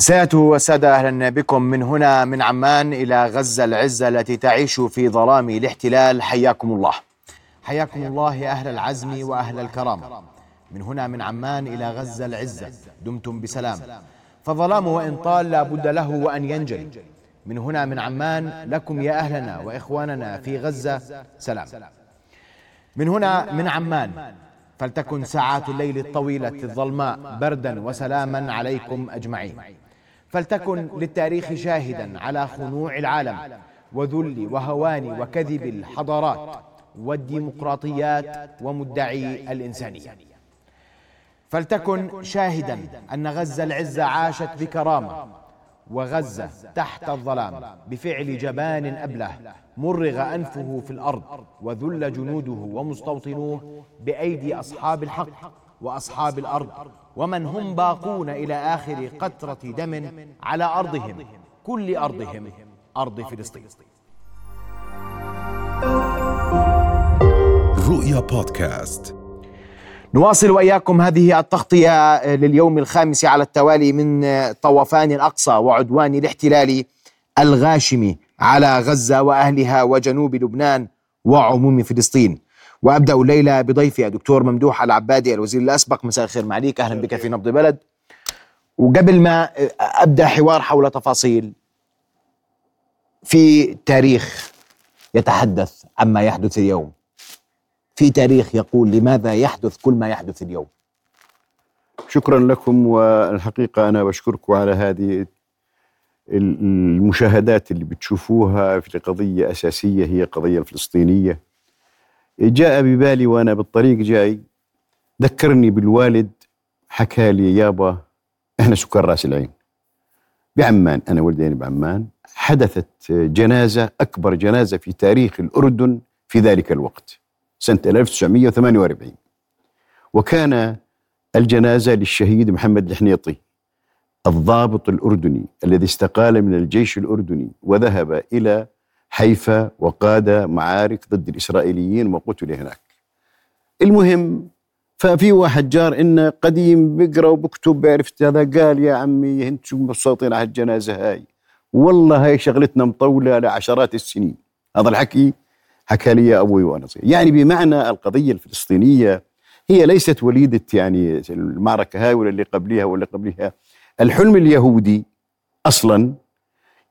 سيادة والسادة أهلا بكم من هنا من عمان إلى غزة العزة التي تعيش في ظلام الاحتلال. حياكم الله. حياكم الله يا أهل العزم وأهل الكرامة من هنا من عمان إلى غزة العزة. دمتم بسلام. فظلام وإن طال لا بد له وأن ينجلي من هنا من عمان لكم يا أهلنا وإخواننا في غزة سلام. من هنا من عمان فلتكن ساعات الليل الطويلة الظلماء بردا وسلاما عليكم أجمعين. فلتكن للتاريخ شاهدا على خنوع العالم وذل وهوان وكذب الحضارات والديمقراطيات ومدعي الإنسانية. فلتكن شاهدا أن غزة العزة عاشت بكرامة وغزة تحت الظلام بفعل جبان أبله مرغ أنفه في الأرض وذل جنوده ومستوطنوه بأيدي أصحاب الحق. وأصحاب الأرض ومن هم باقون إلى آخر قطرة دم على أرضهم كل أرضهم أرض فلسطين رؤيا بودكاست نواصل وإياكم هذه التغطية لليوم الخامس على التوالي من طوفان الأقصى وعدوان الاحتلال الغاشم على غزة وأهلها وجنوب لبنان وعموم فلسطين. وأبدأ الليلة بضيفي الدكتور ممدوح العبادي الوزير الأسبق. مساء الخير معليك أهلا بك في نبض بلد. وقبل ما أبدأ حوار حول تفاصيل في تاريخ يتحدث عما يحدث اليوم. في تاريخ يقول لماذا يحدث كل ما يحدث اليوم. شكرا لكم والحقيقة أنا بشكركم على هذه المشاهدات اللي بتشوفوها في قضية أساسية هي قضية الفلسطينية جاء ببالي وأنا بالطريق جاي. ذكرني بالوالد حكى لي يابا إحنا سكان رأس العين. بعمان أنا ولدين بعمان حدثت جنازة أكبر جنازة في تاريخ الأردن في ذلك الوقت سنة 1948 وكان الجنازة للشهيد محمد الحنيطي الضابط الأردني الذي استقال من الجيش الأردني وذهب إلى حيفا وقاد معارك ضد الإسرائيليين وقتل هناك. المهم ففي واحد جار إنه قديم بيقرا وبكتب عرفت هذا قال يا عمي أنتم مبسوطين على الجنازة هاي. والله هاي شغلتنا مطولة لعشرات السنين. هذا الحكي حكى لي أبوي وأنا صغير. يعني بمعنى القضية الفلسطينية هي ليست وليدة يعني المعركة هاي ولا اللي قبلها ولا قبلها الحلم اليهودي أصلا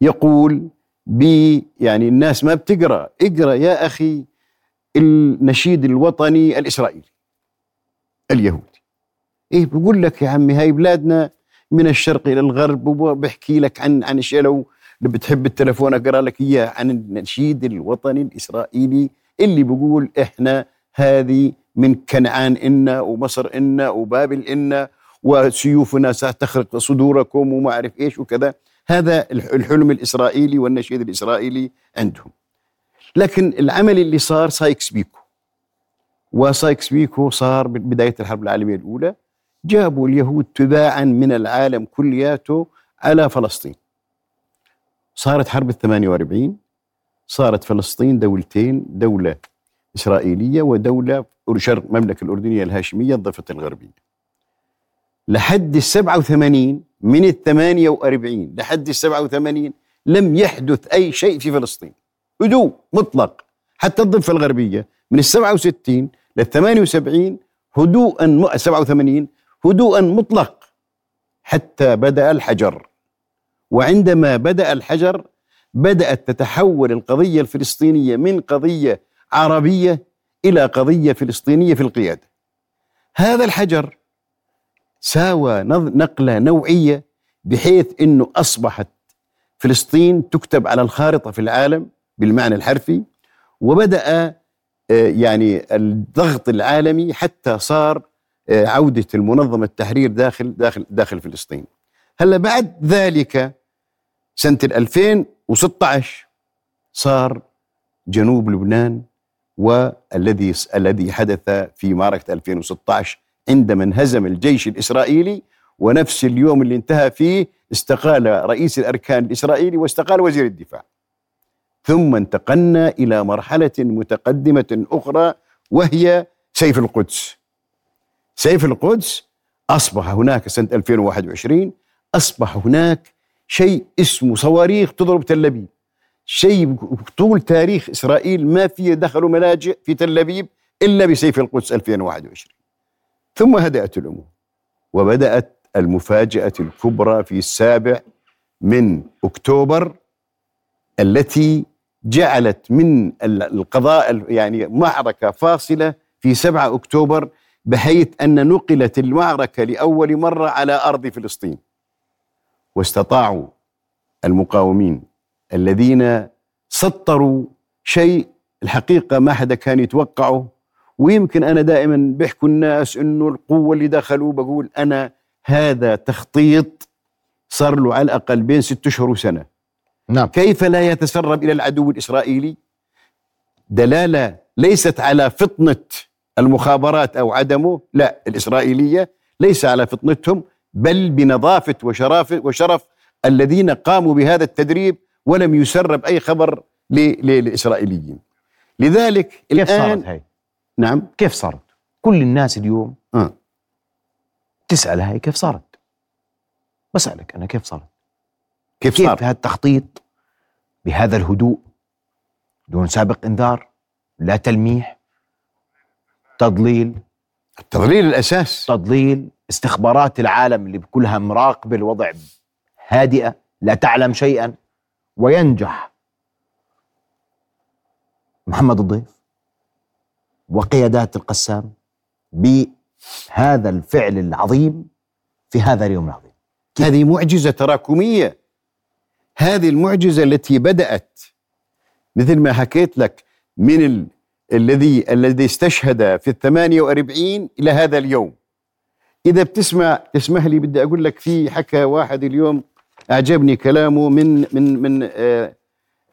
يقول ب يعني الناس ما بتقرأ. اقرأ يا أخي النشيد الوطني الإسرائيلي اليهودي. إيه بقول لك يا عمي هاي بلادنا من الشرق إلى الغرب وبحكي لك عن عن أشياء لو بتحب التلفون أقرأ لك إياه عن النشيد الوطني الإسرائيلي اللي بيقول إحنا هذه من كنعان إنا ومصر إنا وبابل إنا وسيوفنا ستخرق صدوركم وما أعرف إيش وكذا. هذا الحلم الإسرائيلي والنشيد الإسرائيلي عندهم. لكن العمل اللي صار سايكس بيكو وسايكس بيكو صار بداية الحرب العالمية الأولى جابوا اليهود تباعا من العالم كلياته على فلسطين. صارت حرب ال 48 صارت فلسطين دولتين دولة إسرائيلية ودولة المملكة الأردنية الهاشمية الضفة الغربية. لحد ال 87 من ال 48 لحد ال 87 لم يحدث أي شيء في فلسطين. هدوء مطلق. حتى الضفة الغربية من ال 67 لل 78 هدوءا 87 هدوءا مطلق. حتى بدأ الحجر. وعندما بدأ الحجر بدأت تتحول القضية الفلسطينية من قضية عربية إلى قضية فلسطينية في القيادة. هذا الحجر ساوى نقلة نوعية بحيث أنه أصبحت فلسطين تكتب على الخارطة في العالم بالمعنى الحرفي وبدأ آه، يعني الضغط العالمي حتى صار آه، عودة المنظمة التحرير داخل داخل داخل فلسطين. هلأ بعد ذلك سنة 2016 صار جنوب لبنان والذي الذي حدث في معركة 2016 عندما انهزم الجيش الإسرائيلي ونفس اليوم اللي انتهى فيه استقال رئيس الأركان الإسرائيلي واستقال وزير الدفاع. ثم انتقلنا إلى مرحلة متقدمة أخرى وهي سيف القدس. سيف القدس أصبح هناك سنة 2021 أصبح هناك شيء اسمه صواريخ تضرب تل أبيب. شيء طول تاريخ إسرائيل ما في دخلوا ملاجئ في تل أبيب إلا بسيف القدس 2021 ثم هدأت الأمور وبدأت المفاجأة الكبرى في السابع من أكتوبر التي جعلت من القضاء يعني معركة فاصلة في 7 أكتوبر بحيث أن نقلت المعركة لأول مرة على أرض فلسطين. واستطاعوا المقاومين الذين سطروا شيء الحقيقة ما حدا كان يتوقعه ويمكن أنا دائما بيحكوا الناس إنه القوة اللي دخلوا بقول أنا هذا تخطيط صار له على الأقل بين ست أشهر وسنة. نعم. كيف لا يتسرب إلى العدو الإسرائيلي؟ دلالة ليست على فطنة المخابرات أو عدمه لا الإسرائيلية ليس على فطنتهم بل بنظافة وشرافة وشرف الذين قاموا بهذا التدريب ولم يسرب أي خبر للإسرائيليين لذلك كيف الآن صارت هاي؟ نعم كيف صارت؟ كل الناس اليوم آه. تسأل هاي كيف صارت؟ بسألك أنا كيف صارت؟ كيف كيف صار هذا التخطيط بهذا الهدوء دون سابق إنذار لا تلميح تضليل التضليل الأساس تضليل استخبارات العالم اللي كلها مراقبة الوضع هادئة لا تعلم شيئا وينجح محمد الضيف وقيادات القسام بهذا الفعل العظيم في هذا اليوم العظيم. هذه معجزة تراكمية. هذه المعجزة التي بدأت مثل ما حكيت لك من ال... الذي الذي استشهد في الثمانية وأربعين إلى هذا اليوم. إذا بتسمع تسمح لي بدي أقول لك في حكى واحد اليوم أعجبني كلامه من من من آه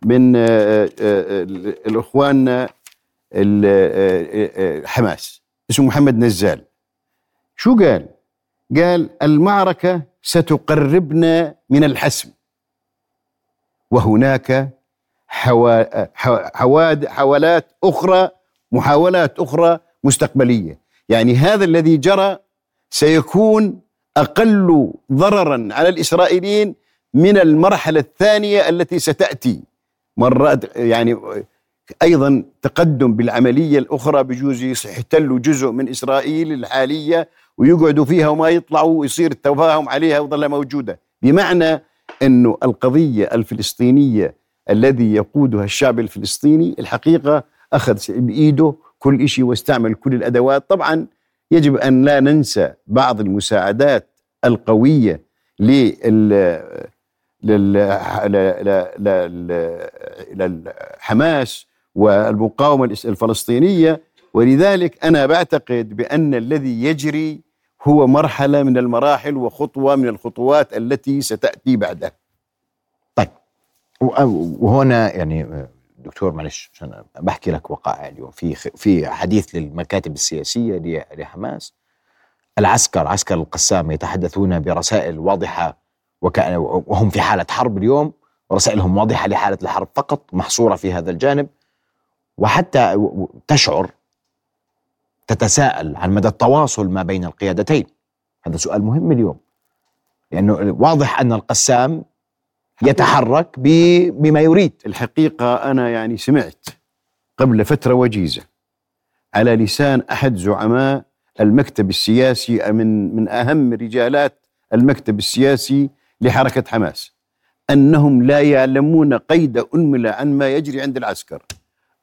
من آه آه آه الإخوان ال- آه، آه، حماس. اسمه محمد نزال. شو قال؟ قال المعركة ستقربنا من الحسم. وهناك حوا... حو- حواد... حوالات أخرى محاولات أخرى مستقبلية. يعني هذا الذي جرى سيكون أقل ضررا على الإسرائيليين من المرحلة الثانية التي ستأتي. مرات يعني أيضا تقدم بالعملية الأخرى بجوز يحتلوا جزء من إسرائيل الحالية ويقعدوا فيها وما يطلعوا ويصير التفاهم عليها وظل موجودة بمعنى أنه القضية الفلسطينية الذي يقودها الشعب الفلسطيني الحقيقة أخذ بإيده كل شيء واستعمل كل الأدوات طبعا يجب أن لا ننسى بعض المساعدات القوية لل لل والمقاومة الفلسطينية. ولذلك أنا بعتقد بأن الذي يجري هو مرحلة من المراحل وخطوة من الخطوات التي ستأتي بعدها. طيب. وهنا يعني دكتور معلش عشان بحكي لك وقائع اليوم. في في حديث للمكاتب السياسية لحماس. العسكر عسكر القسام يتحدثون برسائل واضحة وكأن وهم في حالة حرب اليوم. ورسائلهم واضحة لحالة الحرب فقط محصورة في هذا الجانب. وحتى تشعر تتساءل عن مدى التواصل ما بين القيادتين. هذا سؤال مهم اليوم. لأنه واضح أن القسام يتحرك بما يريد. الحقيقة أنا يعني سمعت قبل فترة وجيزة على لسان أحد زعماء المكتب السياسي من من أهم رجالات المكتب السياسي لحركة حماس أنهم لا يعلمون قيد أنملة عن ما يجري عند العسكر.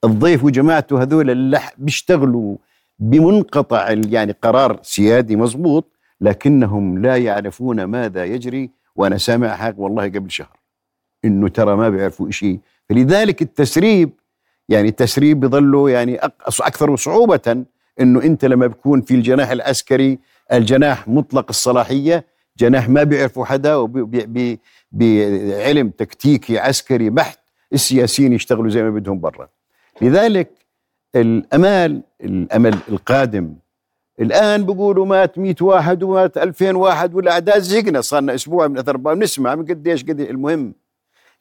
الضيف وجماعته هذول اللي بيشتغلوا بمنقطع يعني قرار سيادي مضبوط لكنهم لا يعرفون ماذا يجري وأنا سامع حق والله قبل شهر إنه ترى ما بيعرفوا شيء فلذلك التسريب يعني التسريب بظله يعني أكثر صعوبة إنه أنت لما بكون في الجناح العسكري الجناح مطلق الصلاحية جناح ما بيعرفوا حدا بعلم تكتيكي عسكري بحت السياسيين يشتغلوا زي ما بدهم برا. لذلك الأمال الأمل القادم. الآن بيقولوا مات 100 واحد ومات 2000 واحد والاعداد زقنا صار لنا أسبوع من اثر بنسمع من قديش قد المهم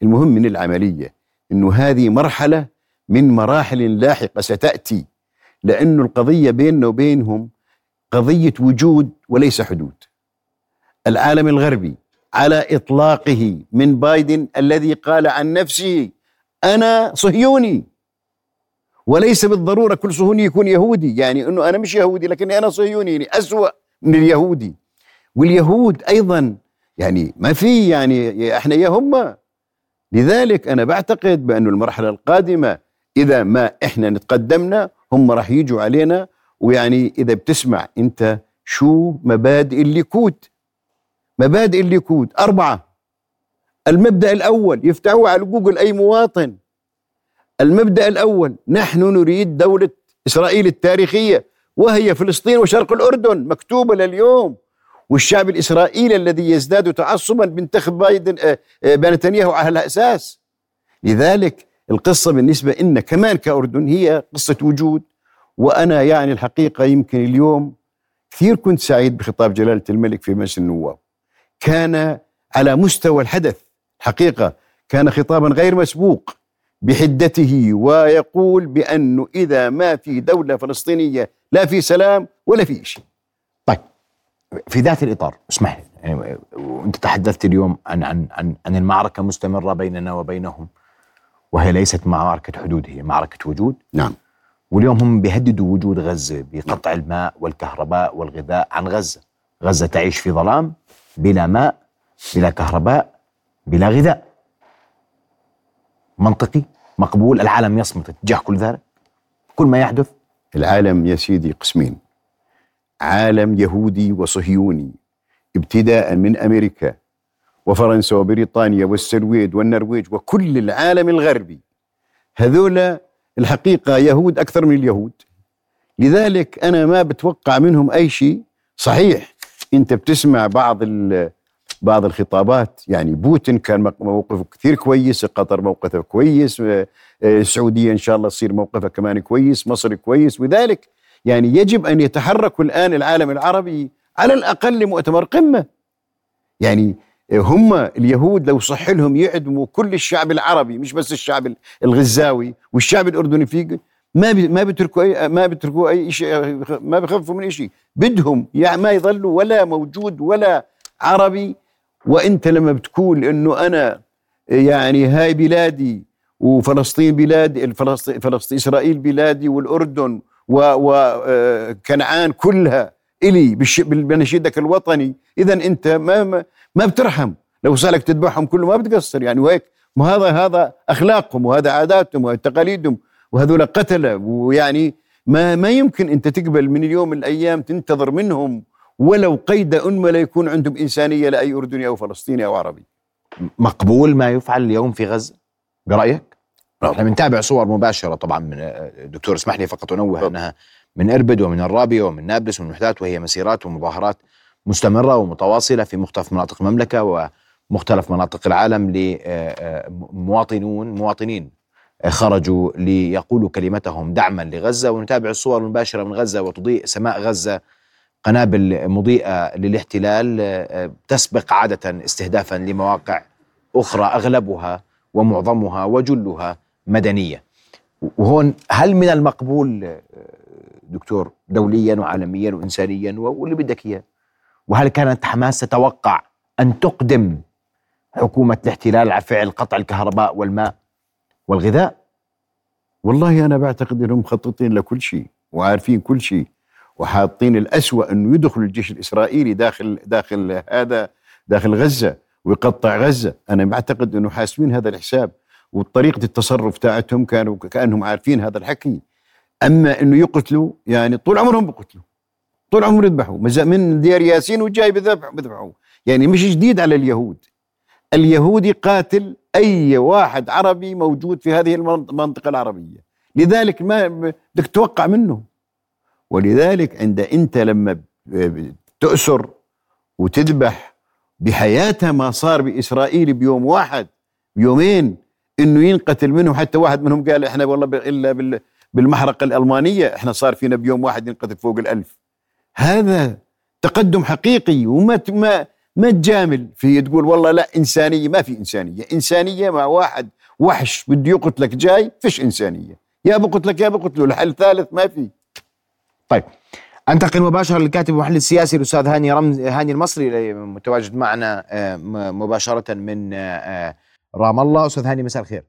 المهم من العملية إنه هذه مرحلة من مراحل لاحقة ستأتي لأنه القضية بيننا وبينهم قضية وجود وليس حدود. العالم الغربي على إطلاقه من بايدن الذي قال عن نفسه أنا صهيوني. وليس بالضرورة كل صهيوني يكون يهودي. يعني إنه أنا مش يهودي لكني أنا صهيوني يعني أسوأ من اليهودي. واليهود أيضا يعني ما في يعني إحنا يا هم. لذلك أنا بعتقد بانه المرحلة القادمة إذا ما إحنا نتقدمنا هم راح يجوا علينا. ويعني إذا بتسمع أنت شو مبادئ الليكود مبادئ الليكود أربعة. المبدأ الأول يفتحوه على جوجل أي مواطن. المبدأ الأول نحن نريد دولة إسرائيل التاريخية وهي فلسطين وشرق الأردن مكتوبة لليوم. والشعب الإسرائيلي الذي يزداد تعصبا بينتخب بايدن آه، آه، نتنياهو على الأساس. لذلك القصة بالنسبة لنا كمان كأردن هي قصة وجود. وأنا يعني الحقيقة يمكن اليوم كثير كنت سعيد بخطاب جلالة الملك في مجلس النواب. كان على مستوى الحدث حقيقه كان خطابا غير مسبوق. بحدته ويقول بانه إذا ما في دولة فلسطينية لا في سلام ولا في شيء طيب في ذات الإطار اسمح لي يعني وأنت تحدثت اليوم عن عن عن عن المعركة مستمرة بيننا وبينهم وهي ليست معركة حدود هي معركة وجود. نعم. واليوم هم بيهددوا وجود غزة بقطع الماء والكهرباء والغذاء عن غزة. غزة تعيش في ظلام بلا ماء بلا كهرباء بلا غذاء. منطقي مقبول العالم يصمت تجاه كل ذلك. كل ما يحدث. العالم يا سيدي قسمين. عالم يهودي وصهيوني ابتداء من أمريكا وفرنسا وبريطانيا والسويد والنرويج وكل العالم الغربي. هذول الحقيقة يهود أكثر من اليهود. لذلك أنا ما بتوقع منهم أي شيء صحيح. أنت بتسمع بعض بعض الخطابات. يعني بوتين كان موقفه كثير كويس قطر موقفه كويس آه، آه، السعودية إن شاء الله تصير موقفها كمان كويس مصر كويس. وذلك يعني يجب أن يتحرك الآن العالم العربي على الأقل لمؤتمر قمة. يعني هم اليهود لو صح لهم يعدموا كل الشعب العربي مش بس الشعب الغزاوي والشعب الأردني في ما ما بيتركوا اي ما بيتركوا أي شيء ما بخفوا من شيء بدهم يعني ما يظلوا ولا موجود ولا عربي. وأنت لما بتقول إنه أنا يعني هاي بلادي وفلسطين بلادي فلسطين, إسرائيل بلادي والأردن وكنعان كلها إلي بنشيدك الوطني اذا أنت ما ما بترحم. لو سألك تذبحهم كله ما بتقصر. يعني وهيك ما هذا هذا أخلاقهم وهذا عاداتهم وهذا تقاليدهم وهذول قتلة. ويعني ما ما يمكن أنت تقبل من اليوم الأيام تنتظر منهم ولو قيد أنملة يكون عندهم إنسانية لأي أردني أو فلسطيني أو عربي. مقبول ما يفعل اليوم في غزة؟ برأيك؟ إحنا بنتابع صور مباشرة طبعا من دكتور اسمح لي فقط أنوه أنها من إربد ومن الرابية ومن نابلس ومن وحدات وهي مسيرات ومظاهرات مستمرة ومتواصلة في مختلف مناطق المملكة ومختلف مناطق العالم لمواطنون مواطنين خرجوا ليقولوا كلمتهم دعما لغزة. ونتابع الصور المباشرة من غزة وتضيء سماء غزة قنابل مضيئة للاحتلال آه، تسبق عادة استهدافا لمواقع أخرى أغلبها ومعظمها وجلها مدنية. وهون هل من المقبول آه، دكتور دوليا وعالميا وانسانيا واللي بدك إياه وهل كانت حماس تتوقع أن تقدم حكومة الاحتلال على فعل قطع الكهرباء والماء والغذاء؟ والله أنا بعتقد إنهم مخططين لكل شيء وعارفين كل شيء وحاطين الأسوأ أنه يدخل الجيش الإسرائيلي داخل داخل هذا داخل غزة ويقطع غزة. أنا بعتقد أنه حاسبين هذا الحساب وطريقة التصرف تاعتهم كانوا كأنهم عارفين هذا الحكي. أما أنه يقتلوا يعني طول عمرهم بقتلوا. طول عمرهم يذبحوا. من ديار ياسين وجاي بذبح بذبحوا. يعني مش جديد على اليهود. اليهودي قاتل أي واحد عربي موجود في هذه المنطقة العربية. لذلك ما بدك تتوقع منه. ولذلك عند انت لما تأسر وتذبح بحياتها ما صار بإسرائيل بيوم واحد بيومين إنه ينقتل منهم حتى واحد منهم قال إحنا والله إلا بالمحرقة الألمانية إحنا صار فينا بيوم واحد ينقتل فوق الألف. هذا تقدم حقيقي وما ما ما تجامل في تقول والله لا إنسانية ما في إنسانية. إنسانية مع واحد وحش بده يقتلك جاي فيش إنسانية. يا بقتلك يا بقتله الحل ثالث ما في. طيب أنتقل مباشرة للكاتب والمحلل السياسي الأستاذ هاني رمز هاني المصري متواجد معنا آه، مباشرة من آه، رام الله. أستاذ هاني مساء الخير.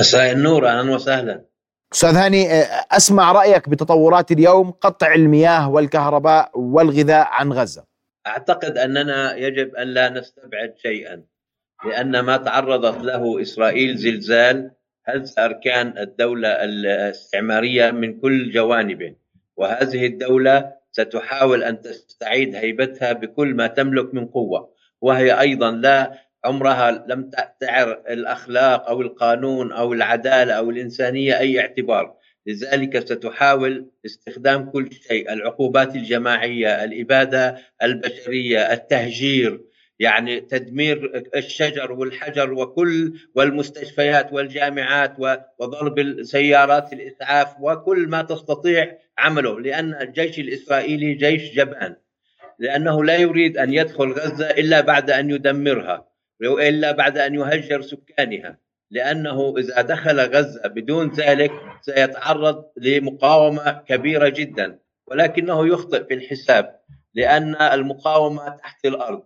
مساء النور. أهلا وسهلا. أستاذ هاني أسمع رأيك بتطورات اليوم قطع المياه والكهرباء والغذاء عن غزة. أعتقد أننا يجب أن لا نستبعد شيئا لأن ما تعرضت له إسرائيل زلزال هز أركان الدولة الاستعمارية من كل جوانبه. وهذه الدولة ستحاول أن تستعيد هيبتها بكل ما تملك من قوة. وهي أيضا لا عمرها لم تعر الأخلاق أو القانون أو العدالة أو الإنسانية أي اعتبار. لذلك ستحاول استخدام كل شيء العقوبات الجماعية الإبادة البشرية التهجير يعني تدمير الشجر والحجر وكل والمستشفيات والجامعات وضرب سيارات الاسعاف وكل ما تستطيع عمله لأن الجيش الإسرائيلي جيش جبأن لأنه لا يريد أن يدخل غزة إلا بعد أن يدمرها الا بعد أن يهجر سكانها لأنه إذا دخل غزة بدون ذلك سيتعرض لمقاومة كبيرة جدا ولكنه يخطئ في الحساب لأن المقاومة تحت الأرض.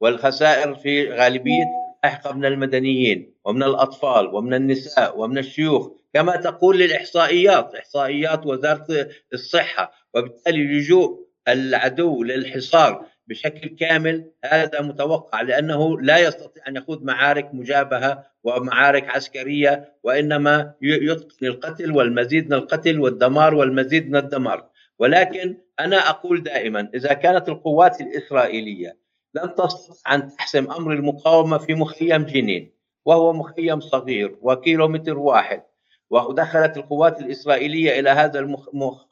والخسائر في غالبية لاحقه من المدنيين ومن الأطفال ومن النساء ومن الشيوخ. كما تقول الاحصائيات إحصائيات وزارة الصحة. وبالتالي لجوء العدو للحصار بشكل كامل هذا متوقع لأنه لا يستطيع أن يخوض معارك مجابهة ومعارك عسكرية وإنما يتقن القتل والمزيد من القتل والدمار والمزيد من الدمار. ولكن أنا أقول دائما إذا كانت القوات الإسرائيلية لم تستطع ان تحسم أمر المقاومة في مخيم جنين وهو مخيم صغير وكيلومتر واحد. ودخلت القوات الإسرائيلية إلى هذا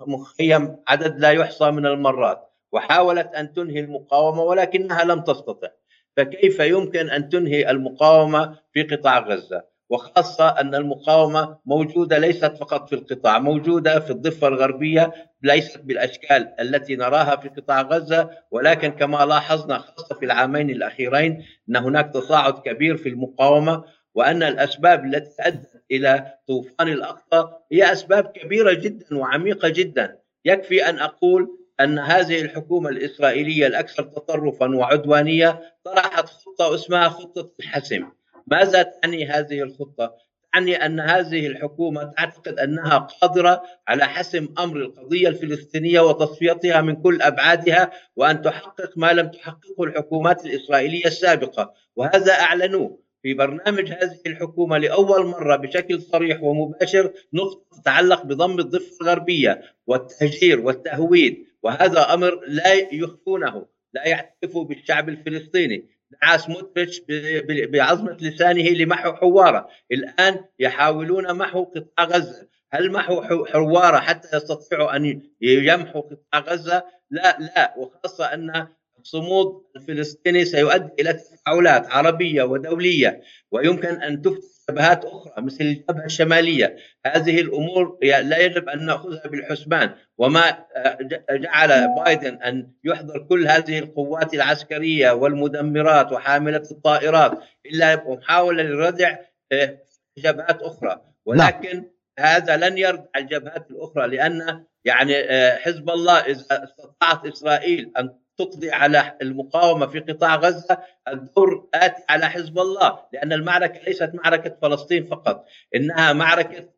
المخيم عدد لا يحصى من المرات وحاولت أن تنهي المقاومة ولكنها لم تستطع. فكيف يمكن أن تنهي المقاومة في قطاع غزة؟ وخاصة أن المقاومة موجودة ليست فقط في القطاع موجودة في الضفة الغربية ليست بالأشكال التي نراها في قطاع غزة ولكن كما لاحظنا خاصة في العامين الأخيرين أن هناك تصاعد كبير في المقاومة وأن الأسباب التي ادت إلى طوفان الأقصى هي أسباب كبيرة جدا وعميقة جدا. يكفي أن أقول أن هذه الحكومة الإسرائيلية الأكثر تطرفا وعدوانية طرحت خطة اسمها خطة الحسم. ماذا تعني هذه الخطة؟ تعني أن هذه الحكومة تعتقد أنها قادرة على حسم أمر القضية الفلسطينية وتصفيتها من كل أبعادها وأن تحقق ما لم تحققه الحكومات الإسرائيلية السابقة. وهذا أعلنوه في برنامج هذه الحكومة لأول مرة بشكل صريح ومباشر نقطة تتعلق بضم الضفة الغربية والتهجير والتهويد. وهذا أمر لا يخفونه لا يعترفوا بالشعب الفلسطيني. دعا سموتريتش بعظمة لسانه لمحو حواره. الآن يحاولون محو قطاع غزة. هل محو حواره حتى يستطيعوا أن يمحوا قطاع غزة؟ لا لا. وخاصة أن الصمود الفلسطيني سيؤدي إلى تفاعلات عربية ودولية ويمكن أن تفتح جبهات أخرى مثل الجبهه الشمالية. هذه الأمور لا يجب أن نأخذها بالحسبان. وما آه، جعل بايدن أن يحضر كل هذه القوات العسكرية والمدمرات وحاملة الطائرات إلا محاولة لردع آه، جبهات أخرى. ولكن لا. هذا لن يردع الجبهات الأخرى لأن يعني آه، حزب الله إذا استطاعت إسرائيل أن تقضي على المقاومة في قطاع غزة الدور اتي على حزب الله لأن المعركة ليست معركة فلسطين فقط إنها معركة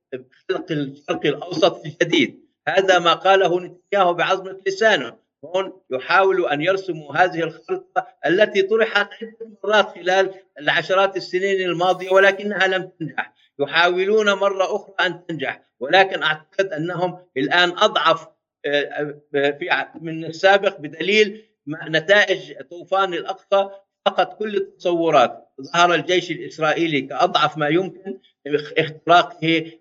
خلق الشرق الأوسط الجديد هذا ما قاله نتنياهو بعظمه لسانه. هون يحاولوا أن يرسموا هذه الخريطه التي طرحت عدة مرات خلال العشرات السنين الماضية ولكنها لم تنجح. يحاولون مرة أخرى أن تنجح ولكن أعتقد أنهم الآن أضعف آه، آه، في من السابق بدليل نتائج طوفان الأقصى فقط كل التصورات. ظهر الجيش الإسرائيلي كأضعف ما يمكن اختراقه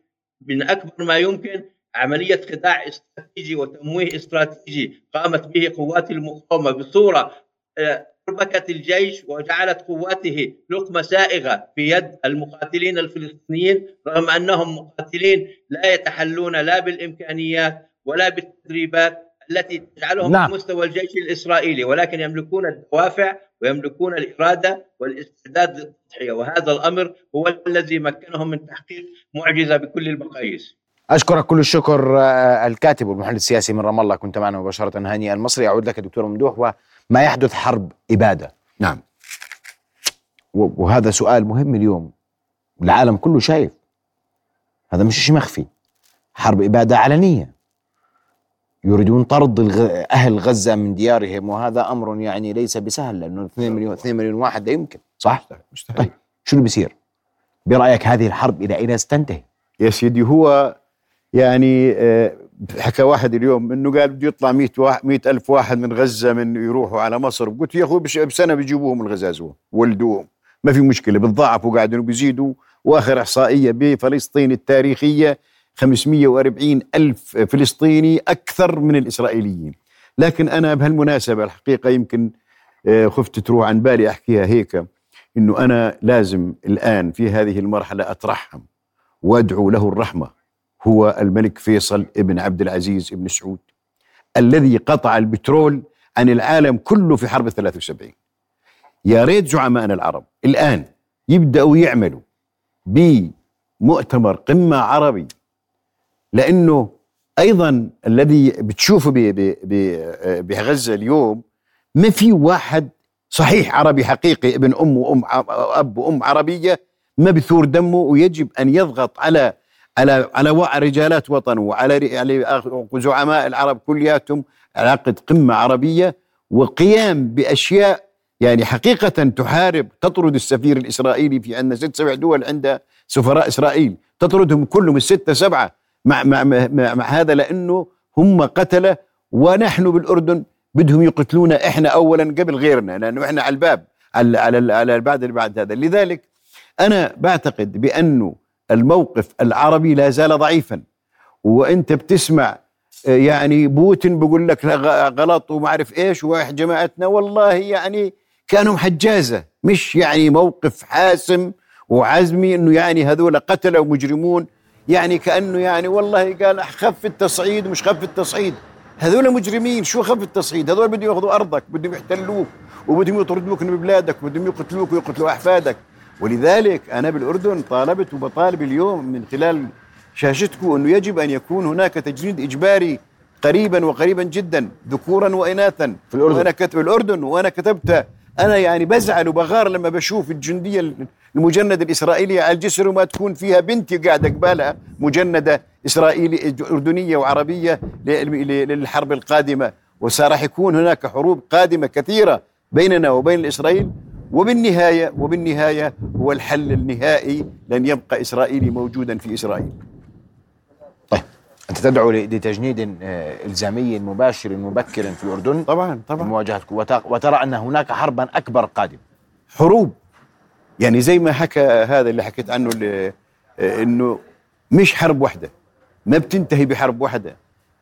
من أكبر ما يمكن عملية خداع استراتيجي وتمويه استراتيجي قامت به قوات المقاومة بصورة آه، اربكت الجيش وجعلت قواته لقمة سائغة في يد المقاتلين الفلسطينيين رغم أنهم مقاتلين لا يتحلون لا بالإمكانيات ولا بالتدريبات التي تجعلهم نعم. مستوى الجيش الإسرائيلي ولكن يملكون الدوافع ويملكون الإرادة والاستعداد للتضحية. وهذا الأمر هو الذي مكنهم من تحقيق معجزة بكل المقاييس. أشكرك كل الشكر آه، الكاتب والمحلل السياسي من رام الله كنت معنا مباشرة هاني المصري. أعود لك دكتور ممدوح وما يحدث حرب إبادة. نعم. وهذا سؤال مهم اليوم. العالم كله شايف. هذا مش شيء مخفي. حرب إبادة علنية. يريدون طرد الغ... أهل غزة من ديارهم وهذا أمر يعني ليس بسهل لأنه 2 مليون 2 مليون واحد لا يمكن صح؟ مستحيل طيب شو اللي بيصير؟ برأيك هذه الحرب إلى أين ستنتهي؟ يا سيدي هو يعني آه، حكى واحد اليوم إنه قال بده يطلع 100 واحد 100 ألف واحد من غزة من يروحوا على مصر قلت يا أخوي بسنة بيجيبوهم الغزازوه ولدوهم ما في مشكلة بتضاعفوا قاعدين بيزيدوا وآخر إحصائية بفلسطين التاريخية 540 ألف فلسطيني أكثر من الإسرائيليين. لكن أنا بهالمناسبة الحقيقة يمكن آه، خفت تروح عن بالي أحكيها هيك إنه أنا لازم الآن في هذه المرحلة اترحم وأدعو له الرحمة. هو الملك فيصل ابن عبد العزيز ابن سعود الذي قطع البترول عن العالم كله في حرب 73 يا ريت زعمائنا العرب الآن يبدأوا يعملوا بمؤتمر قمة عربي لأنه أيضا الذي بتشوفه بغزة اليوم ما في واحد صحيح عربي حقيقي ابن أم وأم أب وأم عربية ما بثور دمه ويجب أن يضغط على على على رجالات وطنه وعلى زعماء العرب كلياتهم على عقد قمة عربية وقيام بأشياء يعني حقيقة تحارب تطرد السفير الإسرائيلي في عندنا ست سبع دول عندها سفراء إسرائيل تطردهم كلهم الستة سبعة. مع مع مع, مع, هذا لأنه هم قتلة ونحن بالأردن بدهم يقتلونا إحنا اولا قبل غيرنا لأنه إحنا على الباب على على على البعد اللي بعد هذا. لذلك أنا بعتقد بأنه الموقف العربي لا زال ضعيفا. وأنت بتسمع يعني بوتين بيقول لك غلط وما أعرف إيش واحد جماعتنا والله يعني كانوا حجازة. مش يعني موقف حاسم وعزمي إنه يعني هذول قتله ومجرمون يعني كأنه يعني والله قال خف التصعيد ومش خف التصعيد. هذول مجرمين شو خف التصعيد؟ هذول بدهم يأخذوا أرضك بدهم يحتلوك وبدهم يطردوك من بلادك بدهم يقتلوك ويقتلوا أحفادك. ولذلك أنا بالأردن طالبت وبطالب اليوم من خلال شاشتكم أنه يجب أن يكون هناك تجنيد إجباري قريبا وقريبا جدا ذكورا واناثا. في الأردن. وأنا كتب الأردن وأنا كتبت أنا يعني بزعل وبغار لما بشوف الجندية المجندة الإسرائيلية على الجسر وما تكون فيها بنتي قاعدة قبالها أردنية وعربية ل- ل- للحرب القادمة. وسراح يكون هناك حروب قادمة كثيرة بيننا وبين إسرائيل. وبالنهاية وبالنهاية هو الحل النهائي لن يبقى إسرائيلي موجودا في إسرائيل. طيب أنت تدعو لتجنيد آه، إلزامي مباشر مبكر في الأردن؟ طبعا طبعا. لمواجهه وت- وترى أن هناك حربا أكبر قادمة. حروب. يعني زي ما حكى هذا اللي حكيت عنه اللي آه، إنه مش حرب واحدة. ما بتنتهي بحرب واحدة.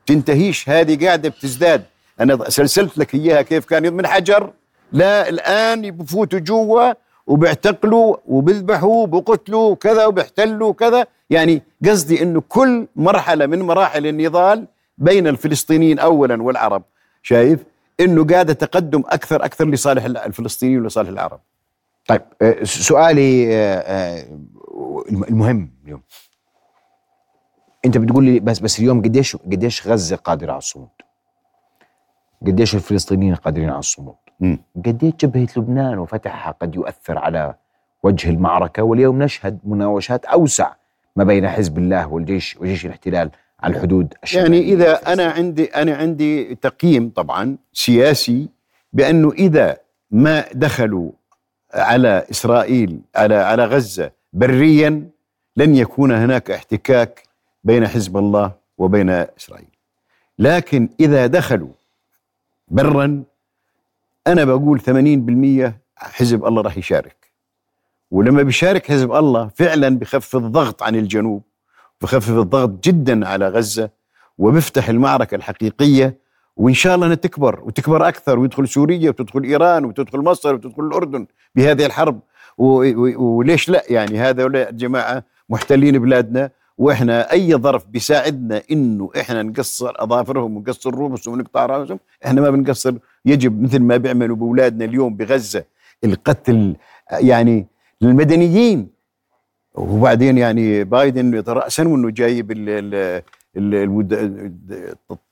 تنتهيش هذه قاعدة بتزداد. أنا سلسلت لك إياها كيف كان من حجر. لا الآن بفوتوا جوا وبيعتقلوا وبيذبحوا وبقتلوا وكذا وبيحتلوا وكذا. يعني قصدي إنه كل مرحلة من مراحل النضال بين الفلسطينيين اولا والعرب. شايف؟ إنه قاعدة تقدم أكثر أكثر لصالح الفلسطينيين ولصالح العرب. طيب آه، سؤالي آه، آه، الم- المهم اليوم. انت بتقول لي بس بس اليوم قديش قديش غزة قادرة على الصمود؟ قديش الفلسطينيين قادرين على الصمود. قديش جبهة لبنان وفتحها قد يؤثر على وجه المعركة؟ واليوم نشهد مناوشات أوسع ما بين حزب الله والجيش وجيش الاحتلال على الحدود يعني إذا أنا عندي أنا عندي تقييم طبعا سياسي بأنه إذا ما دخلوا على إسرائيل على على غزة. بريا لن يكون هناك احتكاك بين حزب الله وبين إسرائيل. لكن إذا دخلوا برا أنا بقول 80% حزب الله راح يشارك. ولما بيشارك حزب الله فعلا بخفف الضغط عن الجنوب بخفف الضغط جدا على غزة وبيفتح المعركة الحقيقية وإن شاء الله أنها تكبر وتكبر أكثر ويدخل سوريا وتدخل إيران وتدخل مصر وتدخل الأردن بهذه الحرب. وليش لا؟ يعني هذا جماعة محتلين بلادنا وإحنا أي ظرف بيساعدنا إنه إحنا نقصر أظافرهم ونقصر رؤوسهم ونقطع رأسهم إحنا ما بنقصر. يجب مثل ما بيعملوا بأولادنا اليوم بغزة القتل يعني للمدنيين. وبعدين يعني بايدن راسا وإنه جايب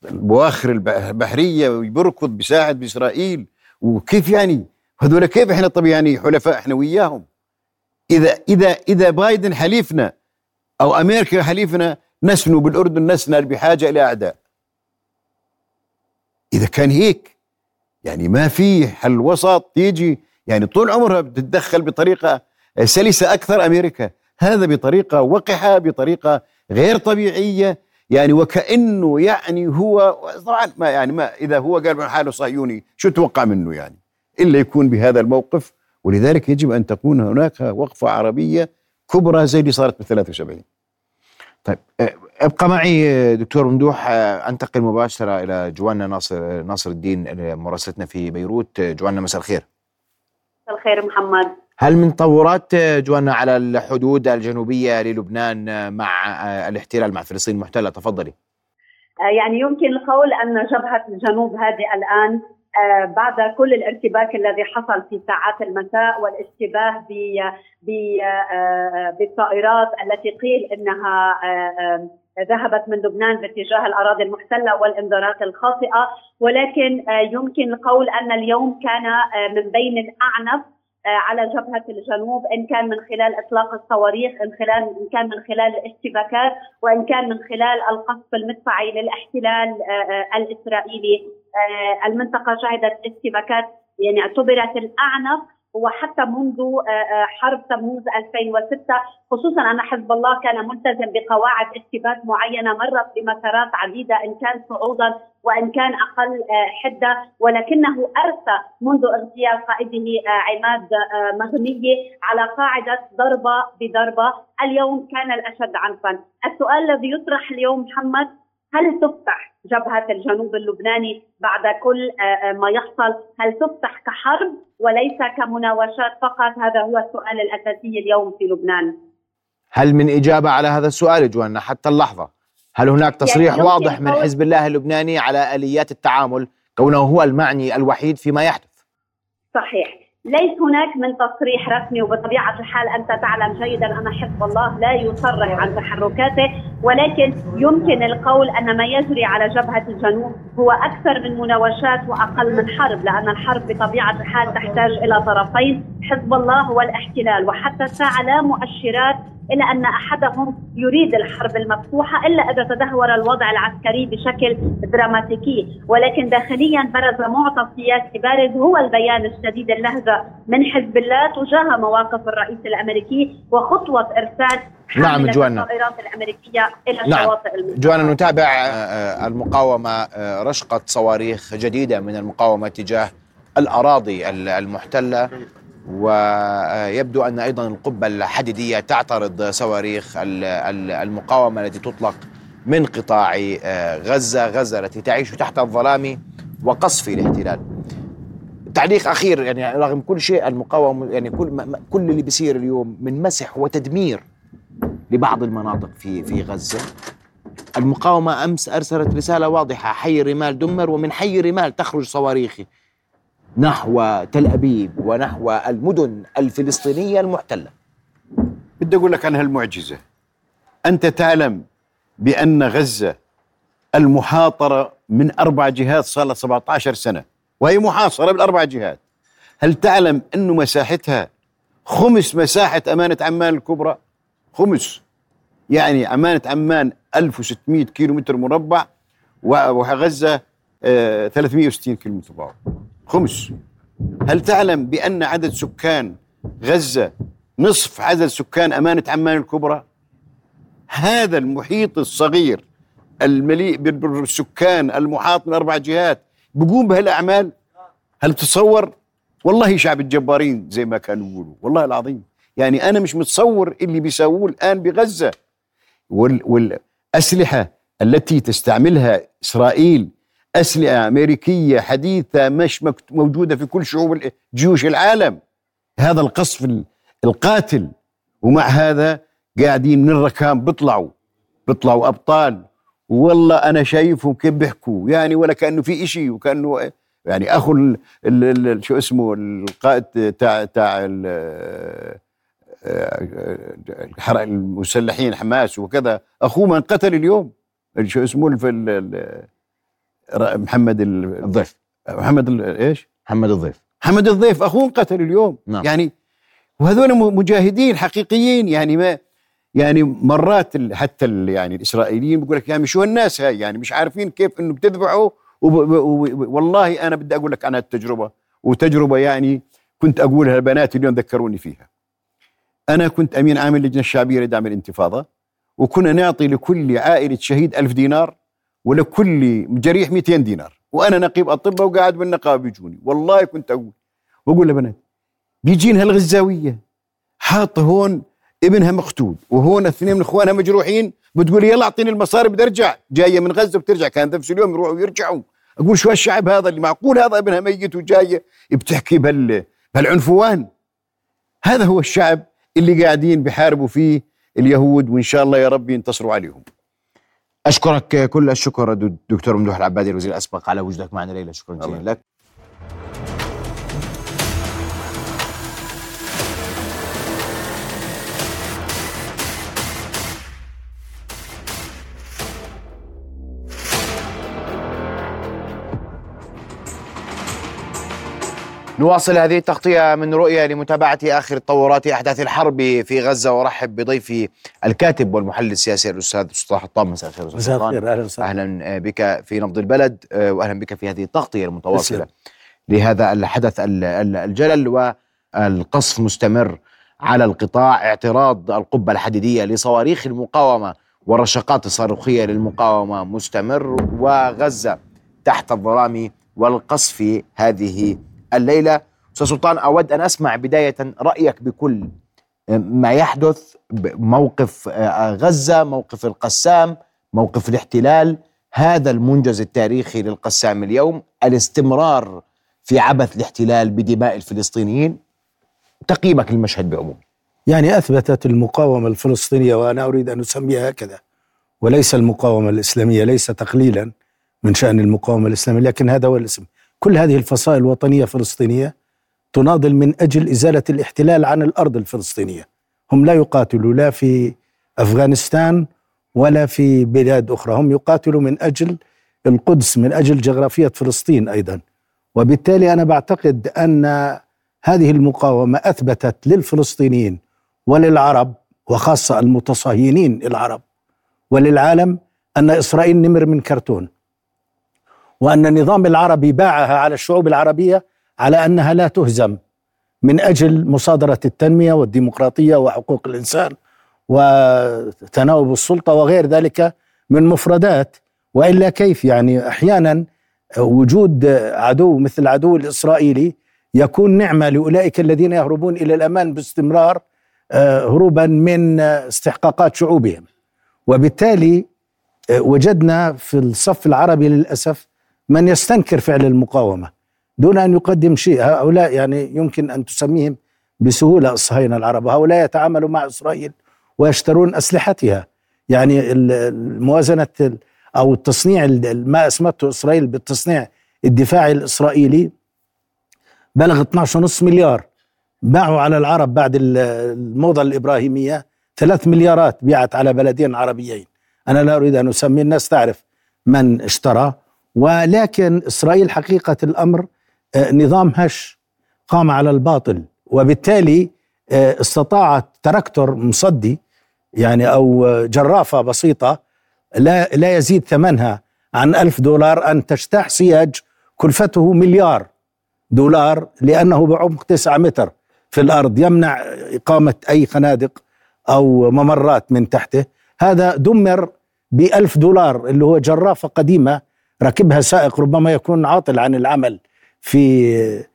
البواخر البحرية ويبركض بيساعد بإسرائيل. وكيف يعني؟ هذول كيف إحنا طب يعني حلفاء إحنا وياهم؟ اذا اذا إذا بايدن حليفنا أو أمريكا حليفنا نسنو بالأردن نسنى بحاجة إلى أعداء. إذا كان هيك يعني ما في حل وسط يجي يعني طول عمرها بتتدخل بطريقة سلسة أكثر أمريكا. هذا بطريقة وقحة بطريقة غير طبيعية. يعني وكأنه يعني هو طبعا ما يعني ما إذا هو قال من حاله صهيوني شو توقع منه يعني؟ إلا يكون بهذا الموقف ولذلك يجب أن تكون هناك وقفة عربية كبرى زي اللي صارت ب 73 طيب أبقى معي دكتور ممدوح أنتقل مباشرة إلى جوانا ناصر ناصر الدين مراسلتنا في بيروت. جوانا مساء الخير. مساء الخير محمد. هل من تطورات جوانا على الحدود الجنوبية للبنان مع آه، الاحتلال مع فلسطين؟ المحتله تفضلي. آه، يعني يمكن القول أن جبهة الجنوب هذه الآن آه، بعد كل الارتباك الذي حصل في ساعات المساء والاشتباه بالطائرات التي قيل إنها ذهبت من لبنان باتجاه الأراضي المحتلة والإنذارات الخاطئة ولكن يمكن القول أن اليوم كان من بين الأعنف على جبهة الجنوب إن كان من خلال إطلاق الصواريخ إن خلال إن كان من خلال الاشتباكات وإن كان من خلال القصف المدفعي للاحتلال آه، آه، الإسرائيلي. آه، المنطقة شهدت اشتباكات يعني اعتبرت الأعنف وحتى منذ آه، آه، حرب تموز 2006 خصوصا أن حزب الله كان ملتزم بقواعد اشتباك معينة مرت بمسارات عديدة إن كان صعودا وإن كان أقل آه، حدة. ولكنه ارسى منذ اغتيال قائده عماد مغنيه على قاعدة ضربة بضربه اليوم كان الأشد عنفا. السؤال الذي يطرح اليوم محمد هل تفتح جبهة الجنوب اللبناني بعد كل آه، آه، ما يحصل؟ هل تفتح كحرب وليس كمناوشات فقط؟ هذا هو السؤال الأساسي اليوم في لبنان. هل من إجابة على هذا السؤال جوانا؟ حتى اللحظة. هل هناك تصريح يمكن واضح من حزب الله اللبناني على آليات التعامل كونه هو المعني الوحيد فيما يحدث؟ صحيح. ليس هناك من تصريح رسمي وبطبيعة الحال أنت تعلم جيدا أن حزب الله لا يصرح عن تحركاته ولكن يمكن القول أن ما يجري على جبهة الجنوب هو أكثر من مناوشات وأقل من حرب لأن الحرب بطبيعة الحال تحتاج إلى طرفين حزب الله والاحتلال وحتى الساعة لا مؤشرات إلى أن أحدهم يريد الحرب المفتوحة إلا إذا تدهور الوضع العسكري بشكل دراماتيكي ولكن داخليا برز معطى سياسي بارز هو البيان الشديد اللهجة من حزب الله تجاه مواقف الرئيس الأمريكي وخطوة إرسال نعم، جوانا. الطائرات الأمريكية إلى نعم. الشواطئ. جوانا نتابع آه، آه، المقاومة آه، رشقة صواريخ جديدة من المقاومة تجاه الأراضي ال- المحتلة ويبدو أن أيضا القبة الحديدية تعترض صواريخ ال- ال- المقاومة التي تطلق من قطاع آه، غزة غزة التي تعيش تحت الظلام وقصف الاحتلال. تعليق أخير يعني رغم كل شيء المقاومة يعني كل كل اللي بيصير اليوم من مسح وتدمير لبعض المناطق في في غزة. المقاومة أمس أرسلت رسالة واضحة حي الرمال دمر ومن حي الرمال تخرج صواريخ نحو تل أبيب ونحو المدن الفلسطينية المحتلة. بدي أقول لك عن هالمعجزة. أنت تعلم بأن غزة المحاصره من أربع جهات صار لها 17 سنة وهي محاصرة بالأربع جهات. هل تعلم انه مساحتها خمس مساحة أمانة عمان الكبرى؟ خمس. يعني أمانة عمان 1600 كيلو متر مربع و- وغزة آه، 360 كيلو متر مربع. خمس. هل تعلم بأن عدد سكان غزة نصف عدد سكان أمانة عمان الكبرى؟ هذا المحيط الصغير المليء بال- بالسكان المحاط من أربع جهات بقوم بهالأعمال؟ هل تتصور؟ والله شعب الجبارين زي ما كانوا يقولوا والله العظيم. يعني أنا مش متصور اللي بيسووه الآن بغزة. وال والأسلحة التي تستعملها إسرائيل أسلحة أمريكية حديثة مش موجودة في كل شعوب جيوش العالم. هذا القصف ال- القاتل ومع هذا قاعدين من الركام بيطلعوا بيطلعوا أبطال. والله أنا شايفهم كيف بيحكوا يعني ولا كأنه في إشي وكأنه يعني أخو ال ال ال شو اسمه القائد تاع تاع المسلحين حماس وكذا. أخوه من قتل اليوم شو اسمه محمد ال- الضيف. محمد إيش؟ محمد الضيف. محمد الضيف أخوه انقتل اليوم. نعم. يعني وهذول مجاهدين حقيقيين يعني ما يعني مرات ال- حتى ال- يعني الإسرائيليين بيقول لك يعني شو الناس هاي؟ يعني مش عارفين كيف إنه بتذبحوا والله أنا بدي أقول لك عن التجربه وتجربة يعني كنت أقولها لبناتي اليوم ذكروني فيها. أنا كنت أمين عام اللجنة الشعبية لدعم الانتفاضة وكنا نعطي لكل عائلة شهيد ألف دينار ولكل جريح 200 دينار. وأنا نقيب أطباء وقاعد بالنقابة بيجوني والله كنت أقول. وأقول لبنات بيجينا هالغزاويه حاطه هون ابنها مقتول وهون اثنين من إخوانها مجروحين. بتقول يلا أعطيني المصاري بدي أرجع. جاية من غزة بترجع كان نفس اليوم يروحوا ويرجعوا أقول شو هالشعب هذا اللي معقول هذا ابنها ميت وجاية بتحكي بهال بهالعنفوان؟ هذا هو الشعب اللي قاعدين بحاربوا فيه اليهود وإن شاء الله يا رب ينتصروا عليهم. أشكرك كل الشكر دكتور ممدوح العبادي الوزير الأسبق على وجودك معنا ليلى شكرا جزيلا لك. نواصل هذه التغطية من رؤية لمتابعة آخر تطورات أحداث الحرب في غزة وأرحب بضيفي الكاتب والمحلل السياسي الأستاذ سلطان حطام مساء الخير أستاذ سلطان. الخير أهلا وسهلا أهلا بك في نبض البلد آه، واهلا بك في هذه التغطية المتواصلة تسلم. لهذا الحدث ال- ال- الجلل والقصف مستمر على القطاع اعتراض القبة الحديدية لصواريخ المقاومة والرشقات الصاروخيه للمقاومة مستمر وغزة تحت الظلام والقصف هذه الليلة. أستاذ سلطان أود أن أسمع بداية رأيك بكل ما يحدث موقف غزة موقف القسام موقف الاحتلال هذا المنجز التاريخي للقسام اليوم الاستمرار في عبث الاحتلال بدماء الفلسطينيين. تقييمك للمشهد بعموم. يعني أثبتت المقاومة الفلسطينية وأنا أريد أن أسميها هكذا وليس المقاومة الإسلامية ليس تقليلا من شأن المقاومة الإسلامية لكن هذا هو الاسم. كل هذه الفصائل الوطنية الفلسطينية تناضل من أجل إزالة الاحتلال عن الأرض الفلسطينية. هم لا يقاتلوا لا في أفغانستان ولا في بلاد أخرى. هم يقاتلوا من أجل القدس من أجل جغرافية فلسطين أيضا. وبالتالي أنا بعتقد أن هذه المقاومة أثبتت للفلسطينيين وللعرب وخاصة المتصهينين العرب وللعالم أن إسرائيل نمر من كرتون. وأن النظام العربي باعها على الشعوب العربية على أنها لا تهزم من أجل مصادرة التنمية والديمقراطية وحقوق الإنسان وتناوب السلطة وغير ذلك من مفردات وإلا كيف؟ يعني أحيانا وجود عدو مثل العدو الإسرائيلي يكون نعمة لأولئك الذين يهربون إلى الأمان باستمرار آه، هروبا من استحقاقات شعوبهم. وبالتالي آه، وجدنا في الصف العربي للأسف من يستنكر فعل المقاومة دون أن يقدم شيء. هؤلاء يعني يمكن أن تسميهم بسهولة الصهاينة العرب. هؤلاء يتعاملوا مع إسرائيل ويشترون أسلحتها. يعني ال- الموازنة ال- أو التصنيع ال- ما أسمته إسرائيل بالتصنيع الدفاعي الإسرائيلي بلغ 12.5 مليار. باعوا على العرب بعد ال- الموضة الإبراهيمية. ثلاث مليارات بيعت على بلدين عربيين. أنا لا أريد أن أسمي الناس تعرف من اشترى. ولكن إسرائيل حقيقة الأمر آه، نظام هش قام على الباطل وبالتالي آه، استطاعت تراكتور مصدي يعني أو جرافة بسيطة لا, لا يزيد ثمنها عن ألف دولار أن تجتاح سياج كلفته مليار دولار لأنه بعمق 9 متر في الأرض يمنع إقامة أي خنادق أو ممرات من تحته. هذا دمر بألف دولار اللي هو جرافة قديمة ركبها سائق ربما يكون عاطل عن العمل في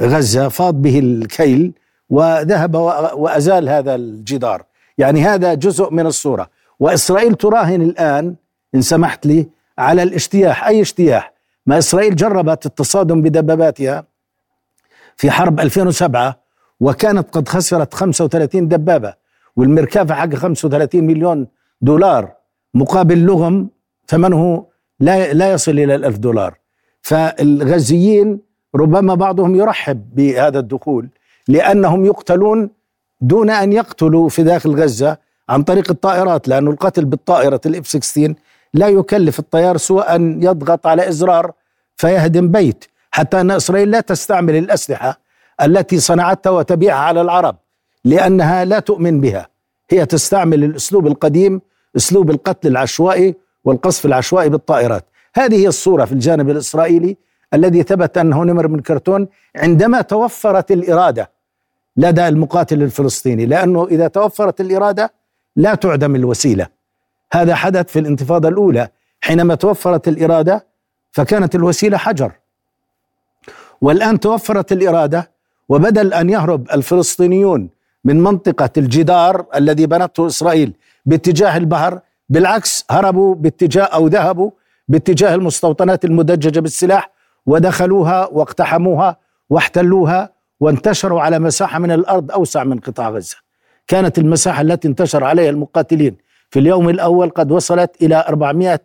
غزة فاض به الكيل وذهب وأزال هذا الجدار. يعني هذا جزء من الصورة. وإسرائيل تراهن الآن إن سمحت لي على الاجتياح. أي اجتياح؟ ما إسرائيل جربت التصادم بدباباتها في حرب 2007 وكانت قد خسرت 35 دبابة والمركافة حق 35 مليون دولار مقابل لغم ثمنه لا لا يصل إلى الألف دولار. فالغزيين ربما بعضهم يرحب بهذا الدخول لأنهم يقتلون دون أن يقتلوا في داخل غزة عن طريق الطائرات لأنه القتل بالطائرة الإف 16 لا يكلف الطيار سوى ان يضغط على إزرار فيهدم بيت حتى أن إسرائيل لا تستعمل الأسلحة التي صنعتها وتبيعها على العرب لأنها لا تؤمن بها. هي تستعمل الأسلوب القديم أسلوب القتل العشوائي والقصف العشوائي بالطائرات. هذه هي الصورة في الجانب الإسرائيلي الذي ثبت أنه نمر من كرتون عندما توفرت الإرادة لدى المقاتل الفلسطيني لأنه إذا توفرت الإرادة لا تعدم الوسيلة. هذا حدث في الانتفاضة الأولى. حينما توفرت الإرادة فكانت الوسيلة حجر. والآن توفرت الإرادة وبدل أن يهرب الفلسطينيون من منطقة الجدار الذي بنته إسرائيل باتجاه البحر بالعكس هربوا باتجاه أو ذهبوا باتجاه المستوطنات المدججة بالسلاح ودخلوها واقتحموها واحتلوها وانتشروا على مساحة من الأرض أوسع من قطاع غزة. كانت المساحة التي انتشر عليها المقاتلين في اليوم الأول قد وصلت إلى 400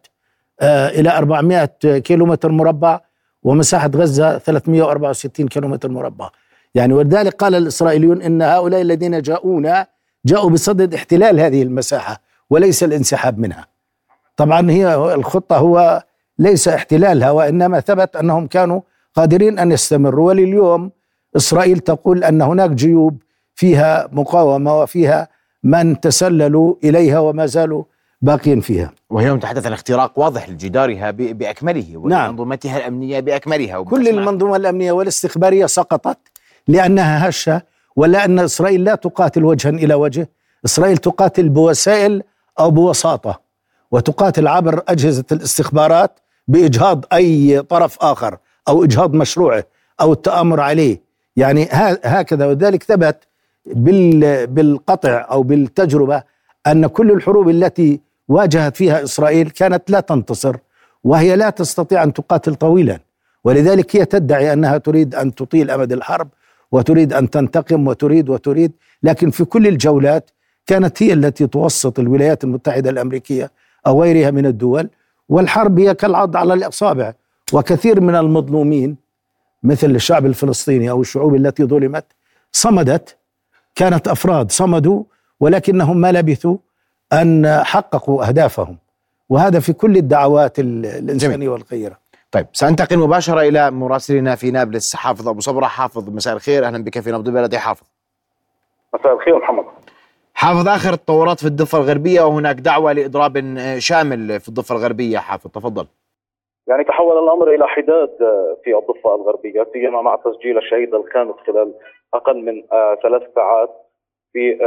آه إلى 400 كيلومتر مربع ومساحة غزة 364 كيلومتر مربع. يعني ولذلك قال الإسرائيليون إن هؤلاء الذين جاءونا جاءوا بصدد احتلال هذه المساحة وليس الانسحاب منها. طبعا هي الخطة هو ليس احتلالها وإنما ثبت أنهم كانوا قادرين أن يستمروا ولليوم إسرائيل تقول أن هناك جيوب فيها مقاومة وفيها من تسللوا إليها وما زالوا باقين فيها وهي تحدث عن اختراق واضح لجدارها ب- بأكمله نعم. ومنظومتها الأمنية بأكملها كل المنظومة الأمنية والاستخبارية سقطت لأنها هشة ولا أن إسرائيل لا تقاتل وجها إلى وجه إسرائيل تقاتل بوسائل أو بوساطة وتقاتل عبر أجهزة الاستخبارات بإجهاض أي طرف آخر أو إجهاض مشروعه أو التآمر عليه. يعني هكذا وذلك ثبت بال- بالقطع أو بالتجربة أن كل الحروب التي واجهت فيها إسرائيل كانت لا تنتصر وهي لا تستطيع أن تقاتل طويلا. ولذلك هي تدعي أنها تريد أن تطيل أمد الحرب وتريد أن تنتقم وتريد وتريد لكن في كل الجولات كانت هي التي توسط الولايات المتحدة الأمريكية أو غيرها من الدول والحرب هي كالعض على الإصابع. وكثير من المظلومين مثل الشعب الفلسطيني أو الشعوب التي ظلمت صمدت كانت أفراد صمدوا ولكنهم ما لبثوا أن حققوا أهدافهم. وهذا في كل الدعوات ال- الإنسانية والخيره طيب سأنتقل مباشرة إلى مراسلنا في نابلس حافظ أبو صبرة. حافظ مساء الخير. أهلا بك في نبض البلد يا حافظ. مساء الخير محمد. حافظ آخر التطورات في الضفة الغربية وهناك دعوة لإضراب آه، شامل في الضفة الغربية. حافظ تفضل. يعني تحول الأمر إلى حداد آه، في الضفة الغربية سيما مع تسجيل الشهيد الخامس خلال أقل من آه، ثلاث ساعات في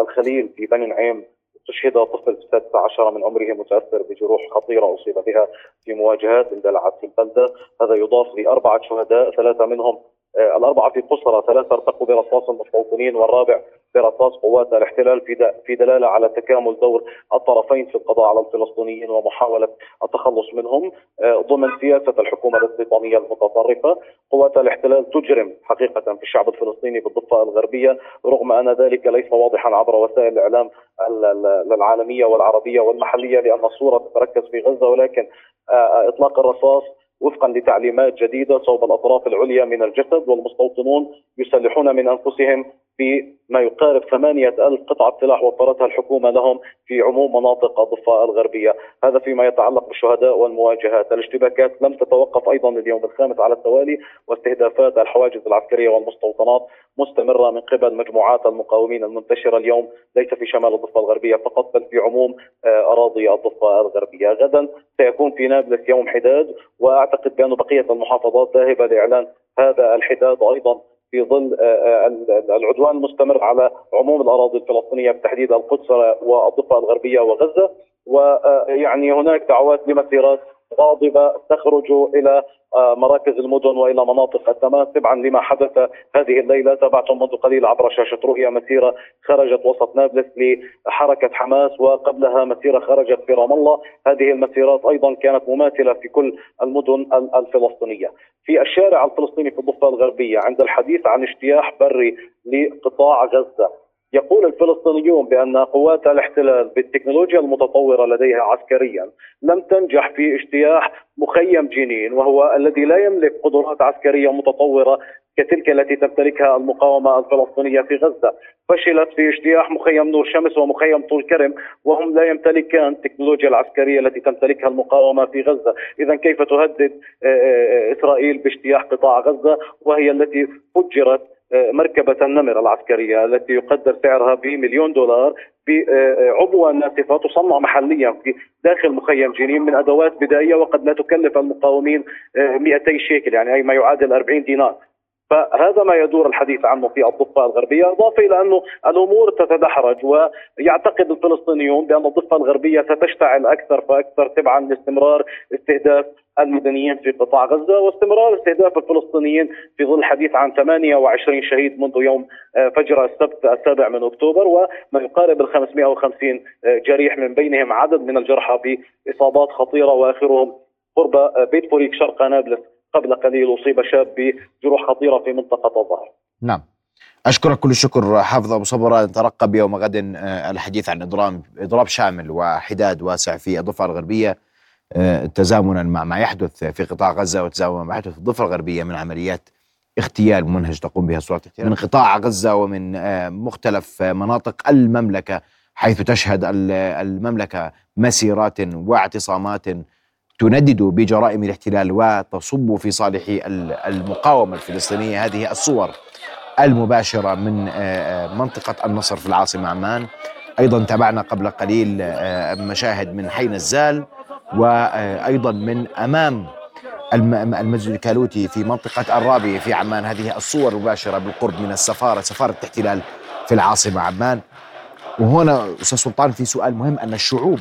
الخليل في بني نعيم. استشهد طفل في السادسة عشر من عمره متأثر بجروح خطيرة أصيب بها في مواجهات اندلعت في البلدة. هذا يضاف لأربعة شهداء ثلاثة منهم الأربعة في قصرى ثلاثة ارتقوا برصاص المستوطنين والرابع برصاص قوات الاحتلال في في دلالة على تكامل دور الطرفين في القضاء على الفلسطينيين ومحاولة التخلص منهم آه، ضمن سياسة الحكومة الاستيطانية المتطرفة. قوات الاحتلال تجرم حقيقة في الشعب الفلسطيني بالضفة الغربية رغم أن ذلك ليس واضحا عبر وسائل الإعلام ال- ال- العالمية والعربية والمحلية لأن الصورة تتركز في غزة ولكن آه، آه، إطلاق الرصاص وفقا لتعليمات جديدة صوب الأطراف العليا من الجسد والمستوطنون يسلحون من أنفسهم بما يقارب ثمانية ألف قطعة سلاح وفرتها الحكومة لهم في عموم مناطق الضفة الغربية. هذا فيما يتعلق بالشهداء والمواجهات. الاشتباكات لم تتوقف أيضا لليوم الخامس على التوالي واستهدافات الحواجز العسكرية والمستوطنات مستمرة من قبل مجموعات المقاومين المنتشرة اليوم ليس في شمال الضفة الغربية فقط بل في عموم آه، أراضي الضفة الغربية. غدا سيكون في نابلس يوم حداد وأعتقد بأن بقية المحافظات ذاهبة لإعلان هذا الحداد أيضا. في ظل آه، آه، ال- العدوان المستمر على عموم الأراضي الفلسطينية بالتحديد القدس والضفة الغربية وغزة. ويعني هناك دعوات لمسيرات غاضبة تخرج إلى آه، مراكز المدن وإلى مناطق التماس تبعا لما حدث هذه الليلة تابعتم منذ قليل عبر شاشة رؤيا مسيرة خرجت وسط نابلس لحركة حماس وقبلها مسيرة خرجت في رام الله. هذه المسيرات أيضا كانت مماثلة في كل المدن ال- الفلسطينية. في الشارع الفلسطيني في الضفة الغربية عند الحديث عن اجتياح بري لقطاع غزة يقول الفلسطينيون بأن قوات الاحتلال بالتكنولوجيا المتطورة لديها عسكريا لم تنجح في اجتياح مخيم جنين وهو الذي لا يملك قدرات عسكرية متطورة كتلك التي تمتلكها المقاومة الفلسطينية في غزة. فشلت في اجتياح مخيم نور شمس ومخيم طول كرم وهم لا يمتلكان التكنولوجيا العسكرية التي تمتلكها المقاومة في غزة. إذا كيف تهدد آه، آه، إسرائيل باجتياح قطاع غزة؟ وهي التي فجرت آه، مركبة النمر العسكرية التي يقدر سعرها بمليون دولار بعبوة ناسفة تصنع محليا في داخل مخيم جنين من أدوات بدائية وقد لا تكلف المقاومين 200 شيكل يعني أي ما يعادل 40 دينار. فهذا ما يدور الحديث عنه في الضفة الغربية إضافة إلى أنه الأمور تتدحرج ويعتقد الفلسطينيون بأن الضفة الغربية ستشتعل أكثر فأكثر تبعا لاستمرار استهداف المدنيين في قطاع غزة واستمرار استهداف الفلسطينيين في ظل الحديث عن 28 شهيد منذ يوم فجر السبت السابع من أكتوبر وما يقارب ال 550 آه، جريح من بينهم عدد من الجرحى بإصابات خطيرة وآخرهم قرب بيت فوريك شرق نابلس. قبل قليل أصيب شاب بجروح خطيرة في منطقة الظهر. نعم. أشكرك كل الشكر حافظ أبو صبرة. نترقب يوم غد آه، الحديث عن إضراب إضراب شامل وحداد واسع في الضفة الغربية. آه، تزامنا مع ما يحدث في قطاع غزة وتزامنا ما يحدث في الضفة الغربية من عمليات اغتيال ممنهج تقوم بها سلطات الاغتيال من قطاع غزة ومن آه، مختلف مناطق المملكة حيث تشهد المملكة مسيرات واعتصامات تندد بجرائم الاحتلال وتصب في صالح المقاومة الفلسطينية. هذه الصور المباشرة من آه، آه، منطقة النصر في العاصمة عمان. أيضا تابعنا قبل قليل آه، مشاهد من حي نزال وأيضا من أمام المسجد الكالوتي في منطقة الرابيه في عمان. هذه الصور المباشره بالقرب من السفارة سفارة الاحتلال في العاصمة عمان. وهنا أستاذ سلطان في سؤال مهم أن الشعوب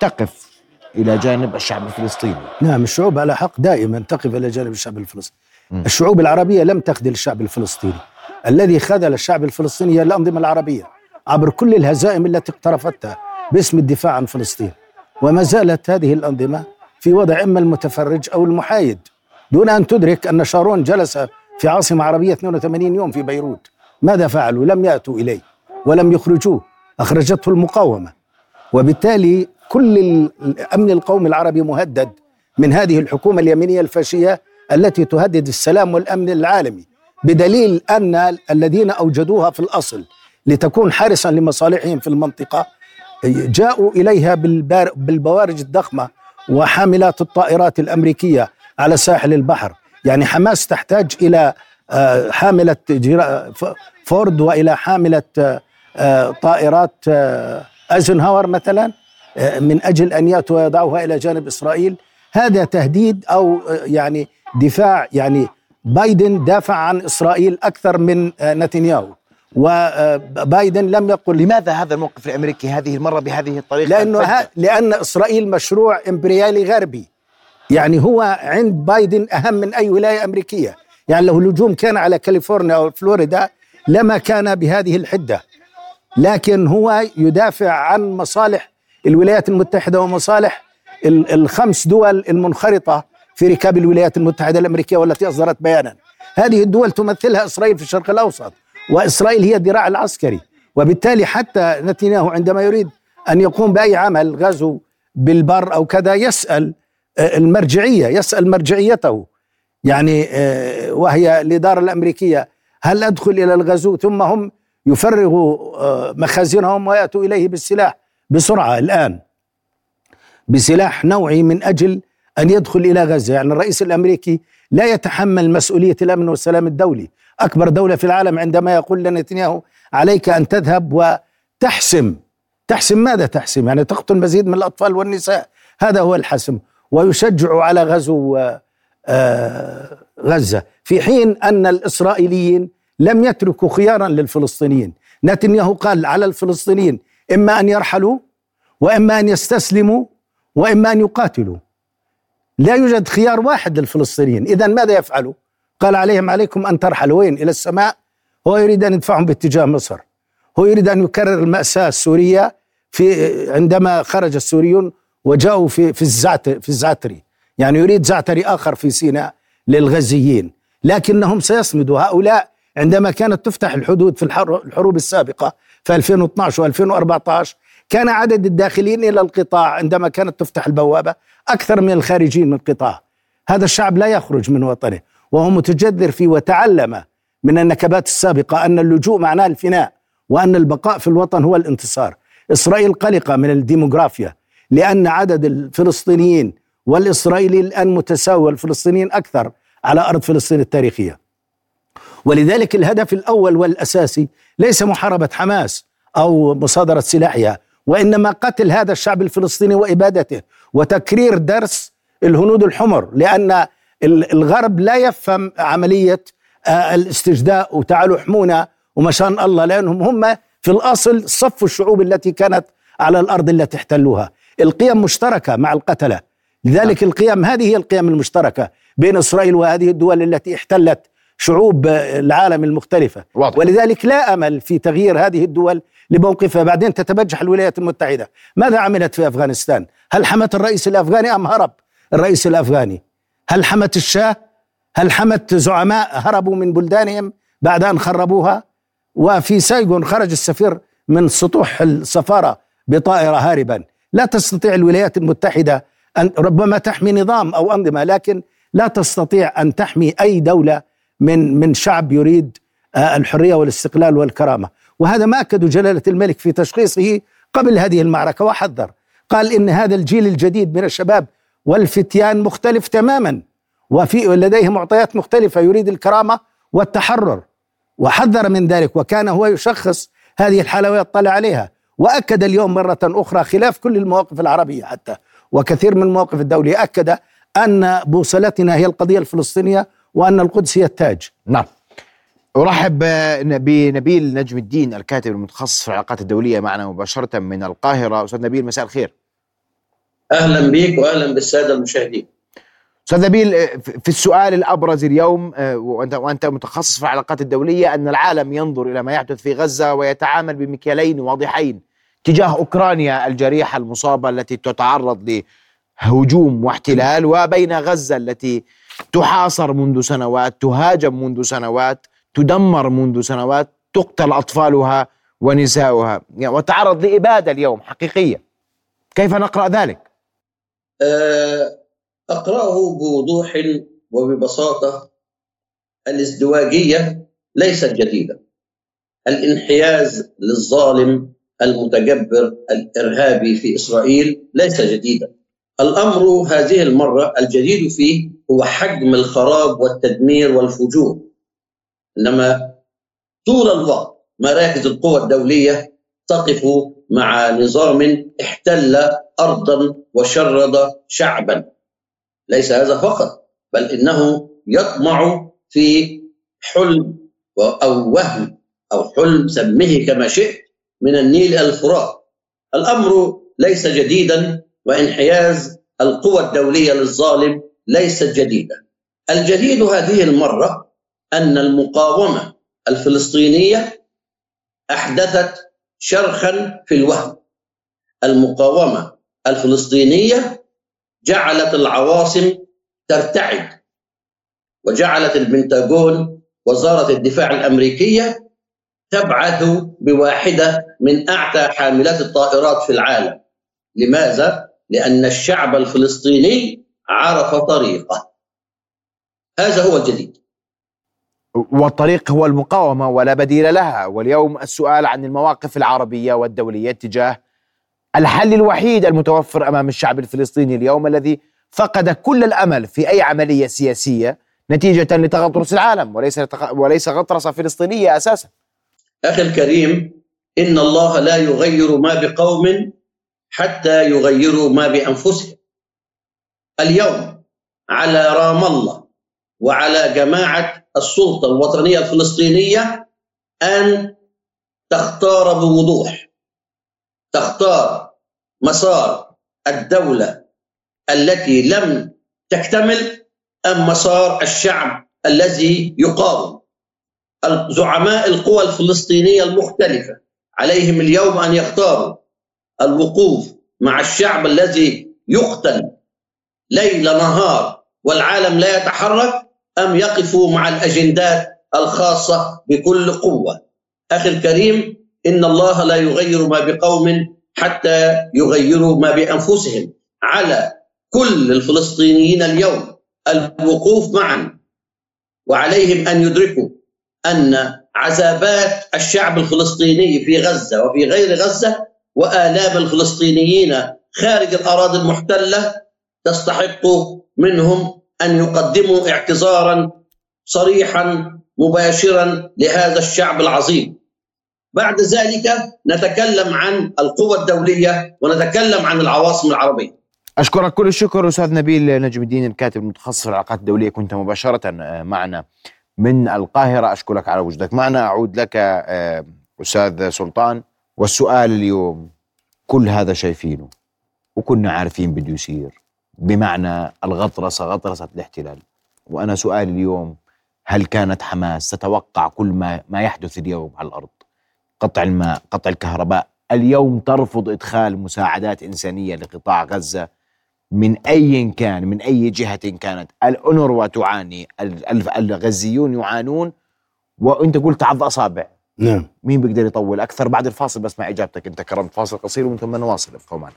تقف إلى جانب الشعب الفلسطيني. نعم الشعوب على حق دائما تقف إلى جانب الشعب الفلسطيني. م. الشعوب العربية لم تخذل الشعب الفلسطيني. الذي خذل الشعب الفلسطيني هي الأنظمة العربية عبر كل الهزائم التي اقترفتها باسم الدفاع عن فلسطين. وما زالت هذه الأنظمة في وضع إما المتفرج أو المحايد دون أن تدرك أن شارون جلس في عاصمة عربية 82 يوم في بيروت. ماذا فعلوا؟ لم يأتوا إليه ولم يخرجوه. أخرجته المقاومة. وبالتالي كل الامن القومي العربي مهدد من هذه الحكومة اليمينية الفاشية التي تهدد السلام والأمن العالمي بدليل أن الذين أوجدوها في الأصل لتكون حارسا لمصالحهم في المنطقة جاءوا إليها بالبوارج الضخمة وحاملات الطائرات الأمريكية على ساحل البحر. يعني حماس تحتاج إلى آه، حاملة فورد وإلى حاملة آه، طائرات آه، أيزنهاور مثلا. من أجل أن يأتوا ويضعوها إلى جانب إسرائيل. هذا تهديد أو يعني دفاع يعني بايدن دافع عن إسرائيل أكثر من نتنياهو. وبايدن لم يقل. لماذا هذا الموقف الأمريكي؟ هذه المرة بهذه الطريقة. لأنه ها لأن إسرائيل مشروع إمبريالي غربي. يعني هو عند بايدن أهم من أي ولاية أمريكية. يعني لو الهجوم كان على كاليفورنيا أو فلوريدا لما كان بهذه الحدة. لكن هو يدافع عن مصالح الولايات المتحدة ومصالح الخمس دول المنخرطة في ركاب الولايات المتحدة الأمريكية والتي أصدرت بيانا. هذه الدول تمثلها إسرائيل في الشرق الأوسط وإسرائيل هي الذراع العسكري. وبالتالي حتى نتنياهو عندما يريد أن يقوم بأي عمل غزو بالبر أو كذا يسأل آه، المرجعية يسأل مرجعيته. يعني آه، وهي الإدارة الأمريكية هل أدخل إلى الغزو؟ ثم هم يفرغوا آه، مخازنهم ويأتوا إليه بالسلاح. بسرعة الآن بسلاح نوعي من أجل أن يدخل إلى غزة، يعني الرئيس الأمريكي لا يتحمل مسؤولية الأمن والسلام الدولي، أكبر دولة في العالم عندما يقول لنتنياهو عليك أن تذهب وتحسم. تحسم ماذا تحسم؟ يعني تقتل مزيد من الأطفال والنساء، هذا هو الحسم، ويشجع على غزو آه، غزة، في حين أن الإسرائيليين لم يتركوا خيارا للفلسطينيين، نتنياهو قال على الفلسطينيين إما أن يرحلوا وإما أن يستسلموا وإما أن يقاتلوا. لا يوجد خيار واحد للفلسطينيين. إذا ماذا يفعلوا؟ قال عليهم عليكم أن ترحلوا. وين؟ إلى السماء. هو يريد أن يدفعهم باتجاه مصر. هو يريد أن يكرر المأساة السورية في عندما خرج السوريون وجاءوا في في الزعتر في الزعتري. يعني يريد زعتري آخر في سيناء للغزيين. لكنهم سيصمدوا. هؤلاء عندما كانت تفتح الحدود في الحروب السابقة في 2012 و2014 كان عدد الداخلين إلى القطاع عندما كانت تفتح البوابة أكثر من الخارجين من القطاع هذا الشعب لا يخرج من وطنه وهو متجذر فيه وتعلم من النكبات السابقة أن اللجوء معناه الفناء وأن البقاء في الوطن هو الانتصار. إسرائيل قلقة من الديموغرافيا لأن عدد الفلسطينيين والإسرائيلي الآن متساوي والفلسطينيين أكثر على أرض فلسطين التاريخية. ولذلك الهدف الأول والأساسي ليس محاربة حماس أو مصادرة سلاحها وإنما قتل هذا الشعب الفلسطيني وإبادته وتكرير درس الهنود الحمر لأن الغرب لا يفهم عملية آه، الاستجداء وتعالوا احمونا وما شان الله لأنهم هم في الأصل صف الشعوب التي كانت على الأرض التي احتلوها. القيم مشتركة مع القتلة. لذلك القيم هذه هي القيم المشتركة بين إسرائيل وهذه الدول التي احتلت شعوب العالم المختلفة. واضح. ولذلك لا أمل في تغيير هذه الدول لموقفها. بعدين تتبجح الولايات المتحدة. ماذا عملت في أفغانستان؟ هل حمت الرئيس الأفغاني أم هرب الرئيس الأفغاني؟ هل حمت الشاه؟ هل حمت زعماء هربوا من بلدانهم بعد أن خربوها؟ وفي سايغون خرج السفير من سطوح السفارة بطائرة هاربا. لا تستطيع الولايات المتحدة أن ربما تحمي نظام أو أنظمة لكن لا تستطيع أن تحمي أي دولة من من شعب يريد آه، الحرية والاستقلال والكرامة. وهذا ما أكد جلالة الملك في تشخيصه قبل هذه المعركة. وحذر. قال إن هذا الجيل الجديد من الشباب والفتيان مختلف تماما وفي لديه معطيات مختلفة يريد الكرامة والتحرر. وحذر من ذلك وكان هو يشخص هذه الحالة ويطلع عليها. وأكد اليوم مرة أخرى خلاف كل المواقف العربية حتى وكثير من المواقف الدولية. أكد أن بوصلتنا هي القضية الفلسطينية وأن القدس هي التاج. نعم. أرحب بنبيل نجم الدين الكاتب المتخصص في العلاقات الدولية معنا مباشرة من القاهرة. أستاذ نبيل مساء الخير. أهلا بك وأهلا بالسادة المشاهدين. أستاذ نبيل في السؤال الأبرز اليوم وانت وأنت متخصص في العلاقات الدولية أن العالم ينظر إلى ما يحدث في غزة ويتعامل بمكيالين واضحين تجاه أوكرانيا الجريحة المصابة التي تتعرض لهجوم واحتلال وبين غزة التي تحاصر منذ سنوات تهاجم منذ سنوات تدمر منذ سنوات تقتل أطفالها ونساؤها. يعني وتعرض لإبادة اليوم حقيقية. كيف نقرأ ذلك؟ أه أقرأه بوضوح وببساطة. الازدواجية ليست جديدة. الانحياز للظالم المتجبر الإرهابي في إسرائيل ليس جديدا. الأمر هذه المرة الجديد فيه هو حجم الخراب والتدمير والفجور. إنما طول الوقت مراكز القوى الدولية تقف مع نظام احتل ارضا وشرد شعبا. ليس هذا فقط بل إنه يطمع في حلم أو وهم أو حلم سمه كما شئت من النيل الفرات. الأمر ليس جديدا وإنحياز القوى الدولية للظالم ليست جديدة. الجديد هذه المرة أن المقاومة الفلسطينية أحدثت شرخا في الوهم. المقاومة الفلسطينية جعلت العواصم ترتعد وجعلت البنتاغون وزارة الدفاع الأمريكية تبعث بواحدة من أعتى حاملات الطائرات في العالم. لماذا؟ لأن الشعب الفلسطيني عرف طريقه هذا هو الجديد والطريق هو المقاومة ولا بديل لها واليوم السؤال عن المواقف العربية والدولية تجاه الحل الوحيد المتوفر أمام الشعب الفلسطيني اليوم الذي فقد كل الأمل في أي عملية سياسية نتيجة لتغطرس العالم وليس وليس غطرسة فلسطينية أساسا. أخي الكريم إن الله لا يغير ما بقوم حتى يغيروا ما بأنفسهم. اليوم على رام الله وعلى جماعة السلطة الوطنية الفلسطينية أن تختار بوضوح تختار مسار الدولة التي لم تكتمل أم مسار الشعب الذي يقاوم. زعماء القوى الفلسطينية المختلفة عليهم اليوم أن يختاروا الوقوف مع الشعب الذي يقتل ليل نهار والعالم لا يتحرك أم يقفوا مع الأجندات الخاصة بكل قوة. أخي الكريم إن الله لا يغير ما بقوم حتى يغيروا ما بأنفسهم. على كل الفلسطينيين اليوم الوقوف معا. وعليهم أن يدركوا أن عذابات الشعب الفلسطيني في غزة وفي غير غزة والام الفلسطينيين خارج الأراضي المحتلة تستحق منهم أن يقدموا اعتذارا صريحا مباشرا لهذا الشعب العظيم. بعد ذلك نتكلم عن القوى الدولية ونتكلم عن العواصم العربية. أشكرك كل الشكر أستاذ نبيل نجم الدين الكاتب المتخصص في العلاقات الدولية. كنت مباشرة معنا من القاهرة. أشكرك على وجودك معنا. أعود لك آه، أستاذ سلطان. والسؤال اليوم كل هذا شايفينه وكنا عارفين بده يصير. بمعنى الغطرسة غطرسة الاحتلال. وأنا سؤالي اليوم هل كانت حماس؟ تتوقع كل ما ما يحدث اليوم على الأرض؟ قطع الماء قطع الكهرباء. اليوم ترفض إدخال مساعدات إنسانية لقطاع غزة من أي كان من أي جهة كانت. الانروا تعاني الغزيون يعانون. وأنت قلت عض أصابع. نعم. مين بيقدر يطول؟ أكثر بعد الفاصل بسمع إجابتك أنت كرمت فاصل قصير ومن ثم نواصل. ابقوا معنا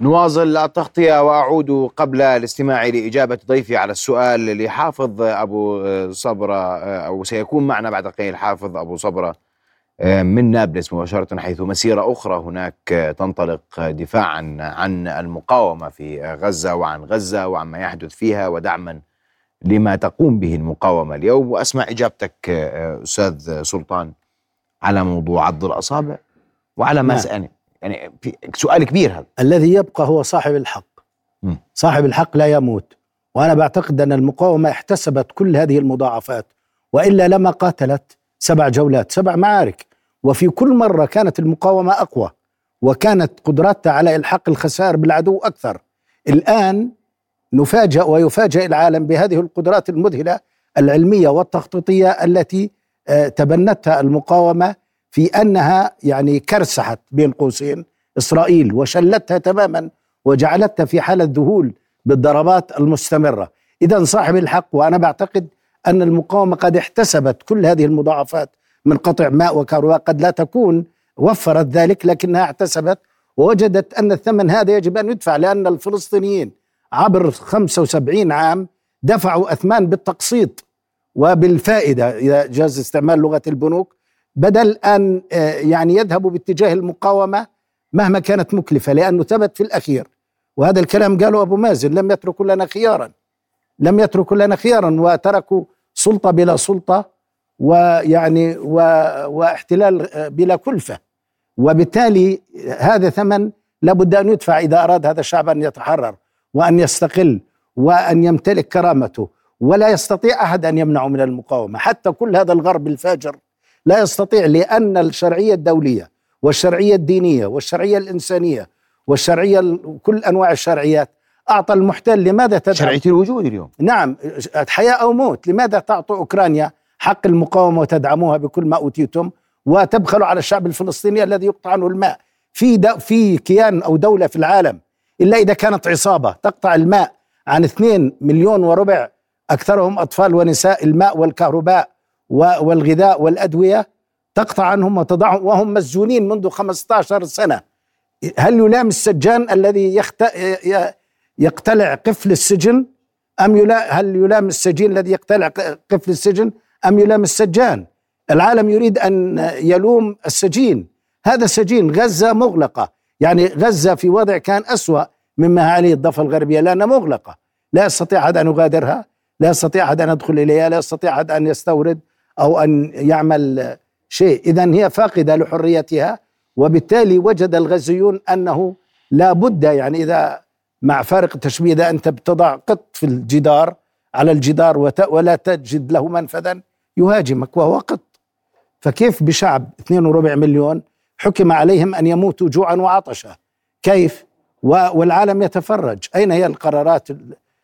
نواصل التغطية وأعود قبل الاستماع لإجابة ضيفي على السؤال لحافظ أبو صبرة أو سيكون معنا بعد قليل حافظ أبو صبرة من نابلس مباشرة حيث مسيرة أخرى هناك تنطلق دفاعا عن المقاومة في غزة وعن غزة وعما يحدث فيها ودعما لما تقوم به المقاومة اليوم وأسمع إجابتك أستاذ سلطان على موضوع عض الأصابع وعلى ما نعم. يعني في سؤال كبير هذا. الذي يبقى هو صاحب الحق. م. صاحب الحق لا يموت. وأنا بعتقد أن المقاومة احتسبت كل هذه المضاعفات وإلا لما قاتلت سبع جولات سبع معارك. وفي كل مرة كانت المقاومة أقوى وكانت قدراتها على إلحاق الخسائر بالعدو أكثر. الآن نفاجأ ويفاجأ العالم بهذه القدرات المذهلة العلمية والتخطيطية التي آه، تبنتها المقاومة في أنها يعني كرسحت بين قوسين إسرائيل وشلتها تماما وجعلتها في حالة ذهول بالضربات المستمرة، اذا صاحب الحق وأنا بعتقد أن المقاومة قد احتسبت كل هذه المضاعفات من قطع ماء وكهرباء قد لا تكون وفرت ذلك لكنها احتسبت ووجدت أن الثمن هذا يجب أن يدفع لأن الفلسطينيين عبر 75 عام دفعوا أثمان بالتقسيط وبالفائدة اذا جاز استعمال لغة البنوك بدل أن آه، يعني يذهبوا باتجاه المقاومة مهما كانت مكلفة لأنه ثبت في الأخير. وهذا الكلام قاله أبو مازن لم يتركوا لنا خيارا. لم يتركوا لنا خيارا وتركوا سلطة بلا سلطة ويعني و واحتلال آه، بلا كلفة. وبالتالي هذا ثمن لابد أن يدفع إذا أراد هذا الشعب أن يتحرر وأن يستقل وأن يمتلك كرامته. ولا يستطيع أحد أن يمنعه من المقاومة. حتى كل هذا الغرب الفاجر لا يستطيع لأن الشرعية الدولية والشرعية الدينية والشرعية الإنسانية والشرعية كل أنواع الشرعيات أعطى المحتل لماذا تدعم؟ شرعية الوجود اليوم. نعم حياة أو موت لماذا تعطوا أوكرانيا حق المقاومة وتدعموها بكل ما أوتيتم وتبخلوا على الشعب الفلسطيني الذي يقطع عنه الماء؟ في في كيان أو دولة في العالم إلا إذا كانت عصابة تقطع الماء عن اثنين مليون وربع أكثرهم أطفال ونساء الماء والكهرباء والغذاء والأدوية تقطع عنهم وتضعهم وهم مسجونين منذ 15 سنة. هل يلام السجان الذي يخت... يقتلع قفل السجن؟ أم يلا... هل يلام السجين الذي يقتلع قفل السجن؟ أم يلام السجان؟ العالم يريد أن يلوم السجين. هذا سجين غزة مغلقة. يعني غزة في وضع كان أسوأ مما عليه الضفة الغربية. لأنها مغلقة. لا يستطيع أحد أن يغادرها. لا يستطيع أحد أن يدخل إليها. لا يستطيع أحد أن يستورد. أو أن يعمل شيء. اذا هي فاقدة لحريتها وبالتالي وجد الغزيون أنه لا بد يعني إذا مع فارق التشبيه إذا أنت بتضع قط في الجدار على الجدار ولا تجد له منفذا يهاجمك وهو قط. فكيف بشعب 2.4 مليون حكم عليهم أن يموتوا جوعا وعطشا؟ كيف؟ والعالم يتفرج. أين هي القرارات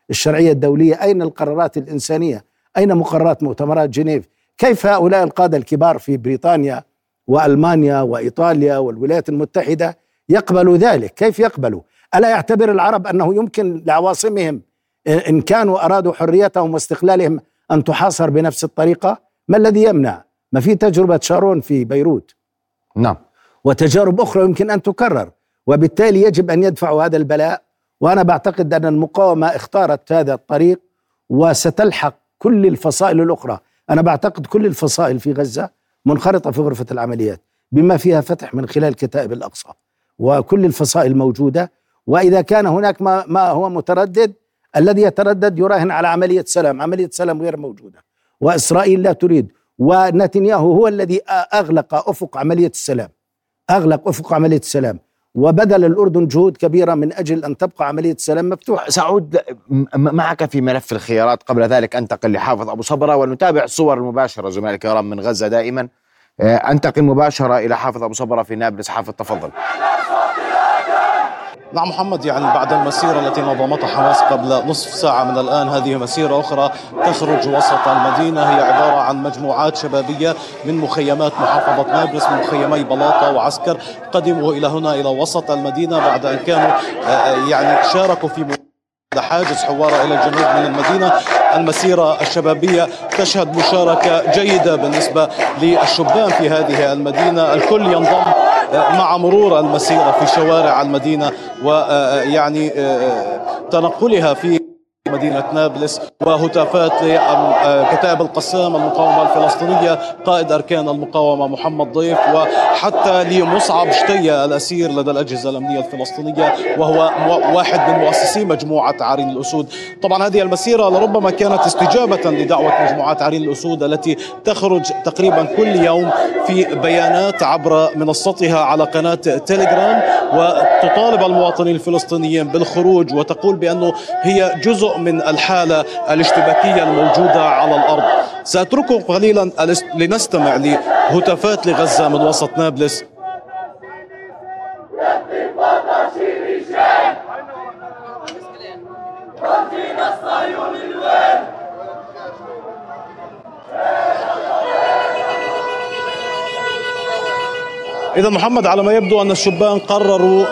الشرعية الدولية؟ أين القرارات الإنسانية؟ أين مقررات مؤتمرات جنيف؟ كيف هؤلاء القادة الكبار في بريطانيا وألمانيا وإيطاليا والولايات المتحدة يقبلوا ذلك؟ كيف يقبلوا؟ ألا يعتبر العرب أنه يمكن لعواصمهم إن كانوا أرادوا حريتهم واستقلالهم أن تحاصر بنفس الطريقة؟ ما الذي يمنع؟ ما في تجربة شارون في بيروت؟ نعم. وتجارب أخرى يمكن أن تكرر وبالتالي يجب أن يدفعوا هذا البلاء وأنا بعتقد أن المقاومة اختارت هذا الطريق وستلحق كل الفصائل الأخرى. أنا بعتقد كل الفصائل في غزة منخرطة في غرفة العمليات بما فيها فتح من خلال كتائب الأقصى وكل الفصائل موجودة وإذا كان هناك ما, ما هو متردد الذي يتردد يراهن على عملية سلام عملية سلام غير موجودة وإسرائيل لا تريد ونتنياهو هو الذي أغلق أفق عملية السلام أغلق أفق عملية السلام. وبذل الأردن جهود كبيرة من أجل أن تبقى عملية السلام مفتوحة. سأعود معك في ملف الخيارات. قبل ذلك أنتقل لحافظ أبو صبرة ونتابع الصور المباشرة. زملائي الكرام من غزة دائما. آه، أنتقل مباشرة إلى حافظ أبو صبرة في نابلس. حافظ تفضل. نعم محمد يعني بعد المسيرة التي نظمتها حماس قبل نصف ساعة من الآن هذه مسيرة أخرى تخرج وسط المدينة. هي عبارة عن مجموعات شبابية من مخيمات محافظة نابلس من مخيمي بلاطة وعسكر قدموا إلى هنا إلى وسط المدينة بعد أن كانوا آه، آه، يعني شاركوا في حاجز حوارة إلى الجنوب من المدينة. المسيرة الشبابية تشهد مشاركة جيدة بالنسبة للشبان في هذه المدينة. الكل ينضم مع مرور المسيرة في شوارع المدينة ويعني تنقلها في مدينة نابلس وهتافات لكتائب القسام المقاومة الفلسطينية قائد أركان المقاومة محمد ضيف وحتى لمصعب شتية الأسير لدى الأجهزة الأمنية الفلسطينية وهو واحد من مؤسسي مجموعة عرين الأسود. طبعا هذه المسيرة لربما كانت استجابة لدعوة مجموعات عرين الأسود التي تخرج تقريبا كل يوم في بيانات عبر منصتها على قناة تيليجرام وتطالب المواطنين الفلسطينيين بالخروج وتقول بأنه هي جزء من الحالة الاشتباكية الموجودة على الأرض. سأترككم قليلا لنستمع لهتافات لغزة من وسط نابلس. إذا محمد على ما يبدو أن الشبان قرروا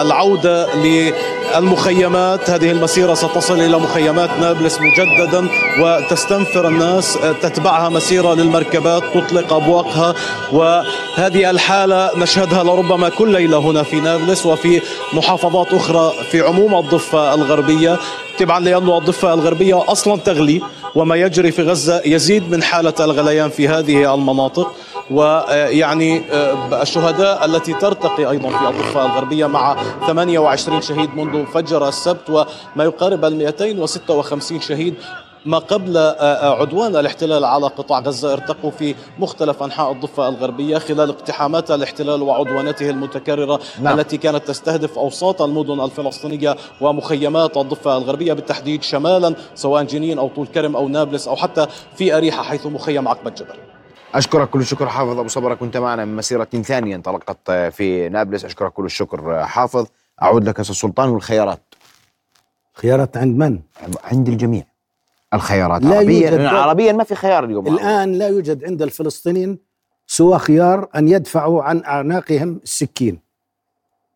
العودة للمخيمات. هذه المسيرة ستصل إلى مخيمات نابلس مجددا وتستنفر الناس تتبعها مسيرة للمركبات تطلق أبواقها. وهذه الحالة نشهدها لربما كل ليلة هنا في نابلس وفي محافظات أخرى في عموم الضفة الغربية. تبعا لأن الضفة الغربية أصلا تغلي وما يجري في غزة يزيد من حالة الغليان في هذه المناطق. ويعني الشهداء التي ترتقي أيضا في الضفة الغربية مع 28 شهيد منذ فجر السبت وما يقارب ال 256 شهيد ما قبل عدوان الاحتلال على قطاع غزة ارتقوا في مختلف أنحاء الضفة الغربية خلال اقتحامات الاحتلال وعدواناته المتكررة نعم. التي كانت تستهدف أوساط المدن الفلسطينية ومخيمات الضفة الغربية بالتحديد شمالا سواء جنين أو طول كرم أو نابلس أو حتى في أريحة حيث مخيم عقبة الجبل أشكرك كل الشكر حافظ أبو صبرة كنت معنا من مسيرة ثانية انطلقت في نابلس. أشكرك كل الشكر حافظ. أعود لك أستاذ سلطان والخيارات. خيارات عند من؟ عند الجميع. الخيارات لا عربيا عربيا ما في خيار اليوم. الآن لا يوجد عند الفلسطينيين سوى خيار أن يدفعوا عن أعناقهم السكين.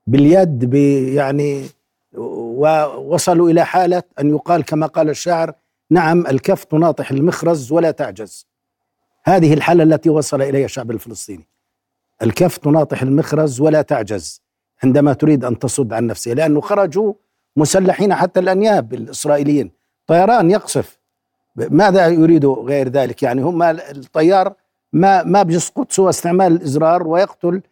باليد يعني ووصلوا إلى حالة أن يقال كما قال الشاعر نعم الكف تناطح المخرز ولا تعجز. هذه الحالة التي وصل إليها الشعب الفلسطيني. الكف تناطح المخرز ولا تعجز عندما تريد أن تصد عن نفسها لأنه خرجوا مسلحين حتى الأنياب الإسرائيليين. طيران يقصف. ماذا يريدوا غير ذلك؟ يعني هم الطيار ما ما بيسقط سوى استعمال الإزرار ويقتل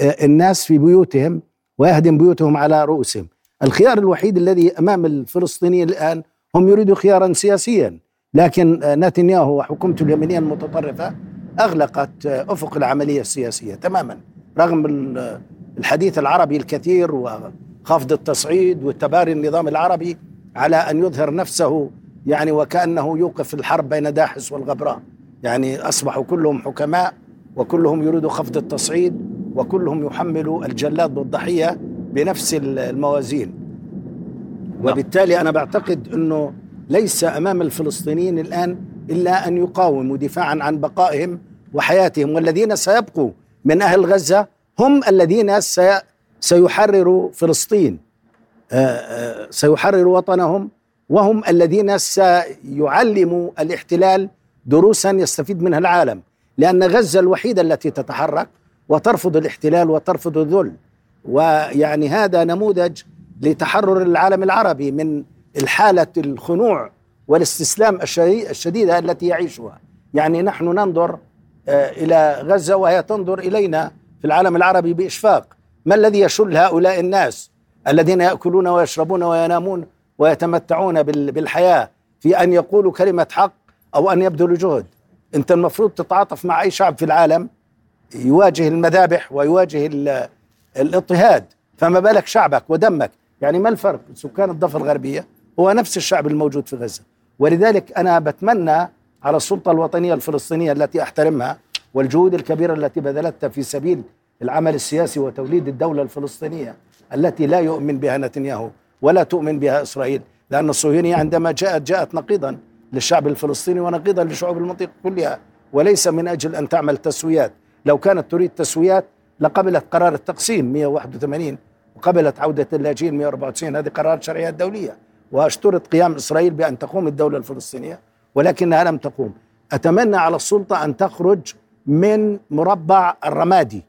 الناس في بيوتهم ويهدم بيوتهم على رؤوسهم. الخيار الوحيد الذي أمام الفلسطينيين الآن هم يريدوا خيارا سياسيا. لكن آه، نتنياهو وحكومته اليمينيه المتطرفة أغلقت آه، أفق العملية السياسية تماما رغم ال- الحديث العربي الكثير وخفض التصعيد وتباري النظام العربي على أن يظهر نفسه يعني وكأنه يوقف الحرب بين داحس والغبراء. يعني أصبحوا كلهم حكماء وكلهم يريدوا خفض التصعيد وكلهم يحملوا الجلاد والضحية بنفس الموازين. وبالتالي أنا بعتقد إنه ليس أمام الفلسطينيين الآن إلا أن يقاوموا دفاعا عن بقائهم وحياتهم. والذين سيبقوا من أهل غزة هم الذين سي سيحرروا فلسطين. آه، آه، سيحرروا وطنهم وهم الذين سيعلموا الاحتلال دروسا يستفيد منها العالم. لأن غزة الوحيدة التي تتحرك وترفض الاحتلال وترفض الذل. ويعني هذا نموذج لتحرر العالم العربي من الحالة الخنوع والاستسلام الشديدة التي يعيشها. يعني نحن ننظر آه، إلى غزة وهي تنظر إلينا في العالم العربي بإشفاق. ما الذي يشل هؤلاء الناس الذين يأكلون ويشربون وينامون ويتمتعون بالحياة في أن يقولوا كلمة حق أو أن يبذلوا جهد؟ أنت المفروض تتعاطف مع أي شعب في العالم يواجه المذابح ويواجه الاضطهاد. فما بالك شعبك ودمك؟ يعني ما الفرق؟ سكان الضفة الغربية. هو نفس الشعب الموجود في غزة. ولذلك أنا بتمنى على السلطة الوطنية الفلسطينية التي أحترمها والجهود الكبيرة التي بذلتها في سبيل العمل السياسي وتوليد الدولة الفلسطينية التي لا يؤمن بها نتنياهو ولا تؤمن بها إسرائيل لأن الصهيونية عندما جاءت جاءت نقيضا للشعب الفلسطيني ونقيضا لشعوب المنطقة كلها. وليس من أجل أن تعمل تسويات. لو كانت تريد تسويات لقبلت قرار التقسيم 181 وقبلت عودة اللاجئين 194 هذه قرارات شرعية دولية. وأشترط قيام إسرائيل بأن تقوم الدولة الفلسطينية ولكنها لم تقوم. أتمنى على السلطة أن تخرج من مربع الرمادي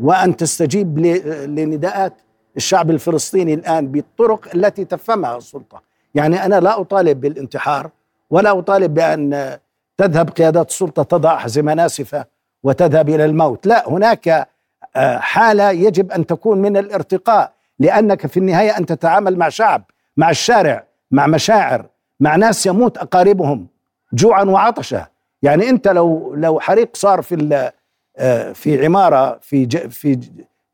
وأن تستجيب لنداءات الشعب الفلسطيني الآن بالطرق التي تفهمها السلطة. يعني أنا لا أطالب بالانتحار ولا أطالب بأن تذهب قيادات السلطة تضع أحزمة ناسفة وتذهب إلى الموت. لا هناك آه، حالة يجب أن تكون من الارتقاء لأنك في النهاية أن تتعامل مع شعب مع الشارع مع مشاعر مع ناس يموت أقاربهم جوعا وعطشا. يعني أنت لو لو حريق صار في آه، في عمارة في في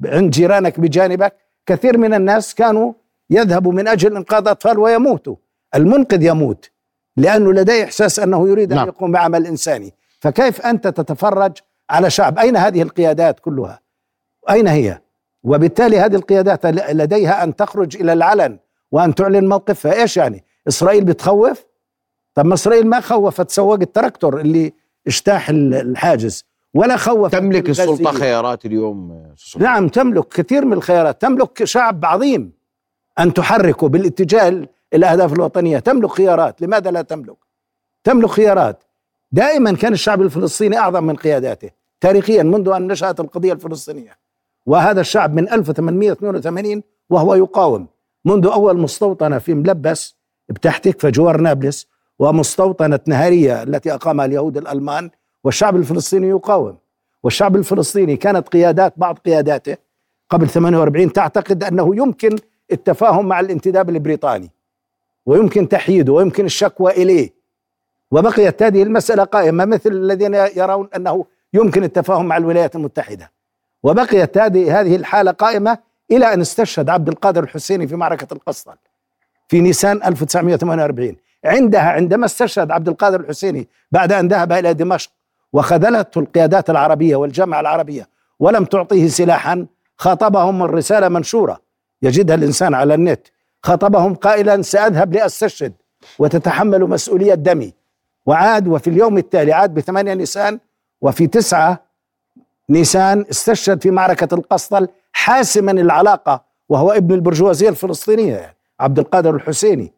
عند جيرانك بجانبك كثير من الناس كانوا يذهبوا من أجل إنقاذ أطفال ويموتوا. المنقذ يموت لأنه لديه إحساس أنه يريد أن نعم. يقوم بعمل إنساني. فكيف أنت تتفرج على شعب؟ أين هذه القيادات كلها؟ أين هي؟ وبالتالي هذه القيادات لديها أن تخرج إلى العلن وأن تعلن موقفها. إيش يعني؟ إسرائيل بتخوف؟ طب ما إسرائيل ما خوفت سواق التراكتور اللي اجتاح الحاجز ولا خوف تملك السلطة خيارات اليوم نعم تملك كثير من الخيارات. تملك شعب عظيم أن تحركه بالاتجاه الأهداف الوطنية. تملك خيارات. لماذا لا تملك؟ تملك خيارات. دائما كان الشعب الفلسطيني أعظم من قياداته تاريخيا منذ أن نشأت القضية الفلسطينية. وهذا الشعب من 1882 وهو يقاوم. منذ أول مستوطنة في ملبس بتحتك فجوار نابلس ومستوطنة نهارية التي أقامها اليهود الألمان والشعب الفلسطيني يقاوم. والشعب الفلسطيني كانت قيادات بعض قياداته قبل 48 تعتقد أنه يمكن التفاهم مع الانتداب البريطاني ويمكن تحييده ويمكن الشكوى إليه. وبقيت هذه المسألة قائمة مثل الذين يرون أنه يمكن التفاهم مع الولايات المتحدة. وبقيت هذه هذه الحالة قائمة إلى أن استشهد عبد القادر الحسيني في معركة القسطل في نيسان 1948 عندها عندما استشهد عبد القادر الحسيني بعد أن ذهب إلى دمشق وخذلته القيادات العربية والجامعة العربية ولم تعطيه سلاحا خاطبهم الرسالة منشورة. يجدها الإنسان على النت. خاطبهم قائلا سأذهب لأستشهد وتتحمل مسؤولية دمي. وعاد وفي اليوم التالي عاد بثمانية نيسان وفي تسعة نيسان استشهد في معركة القسطل حاسما العلاقة وهو ابن البرجوازية الفلسطينية يعني عبد القادر الحسيني.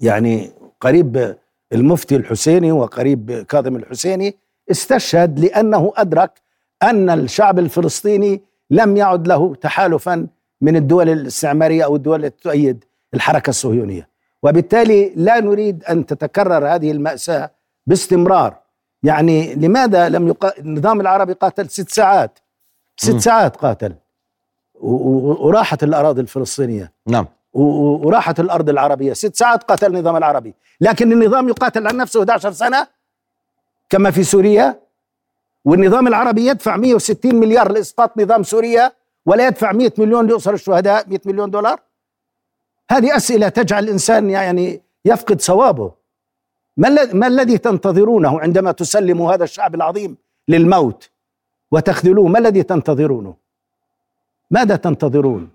يعني قريب المفتي الحسيني وقريب كاظم الحسيني استشهد لأنه أدرك أن الشعب الفلسطيني لم يعد له تحالفا من الدول الاستعمارية أو الدول التي تؤيد الحركة الصهيونية. وبالتالي لا نريد أن تتكرر هذه المأساة باستمرار. يعني لماذا لم يقا... النظام العربي قاتل ست ساعات؟ ست م. ساعات قاتل. وراحت الأراضي الفلسطينية. نعم. وراحت الأرض العربية. ست ساعات قاتل النظام العربي. لكن النظام يقاتل عن نفسه 11 سنة كما في سوريا. والنظام العربي يدفع 160 مليار لإسقاط نظام سوريا ولا يدفع 100 مليون لأسر الشهداء 100 مليون دولار. هذه أسئلة تجعل الإنسان يعني يفقد صوابه ما, الذي تنتظرونه عندما تسلموا هذا الشعب العظيم للموت وتخذلوه؟ ما الذي تنتظرونه؟ ماذا تنتظرون؟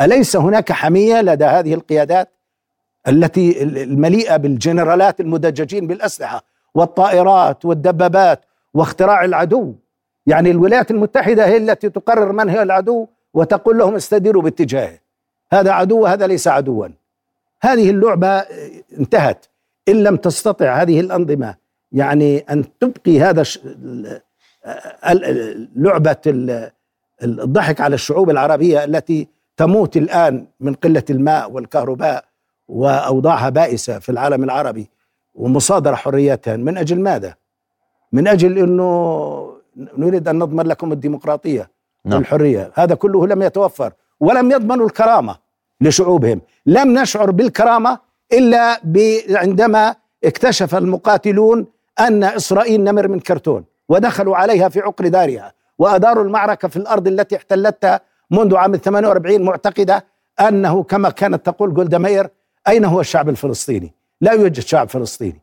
أليس هناك حمية لدى هذه القيادات التي المليئة بالجنرالات المدججين بالأسلحة والطائرات والدبابات واختراع العدو؟ يعني الولايات المتحدة هي التي تقرر من هي العدو وتقول لهم استديروا باتجاهه. هذا عدو وهذا ليس عدوا. هذه اللعبة انتهت. إن لم تستطع هذه الأنظمة يعني أن تبقي هذا لعبة ال- الضحك على الشعوب العربيه التي تموت الآن من قلة الماء والكهرباء وأوضاعها بائسة في العالم العربي ومصادره حرياتها من أجل ماذا؟ من أجل إنه نريد أن نضمن لكم الديمقراطية نعم. والحرية، هذا كله لم يتوفر ولم يضمنوا الكرامة لشعوبهم، لم نشعر بالكرامة إلا ب- عندما اكتشف المقاتلون أن إسرائيل نمر من كرتون ودخلوا عليها في عقر دارها وأداروا المعركة في الأرض التي احتلتها منذ عام 48 معتقدة أنه كما كانت تقول جولدا ماير أين هو الشعب الفلسطيني؟ لا يوجد شعب فلسطيني.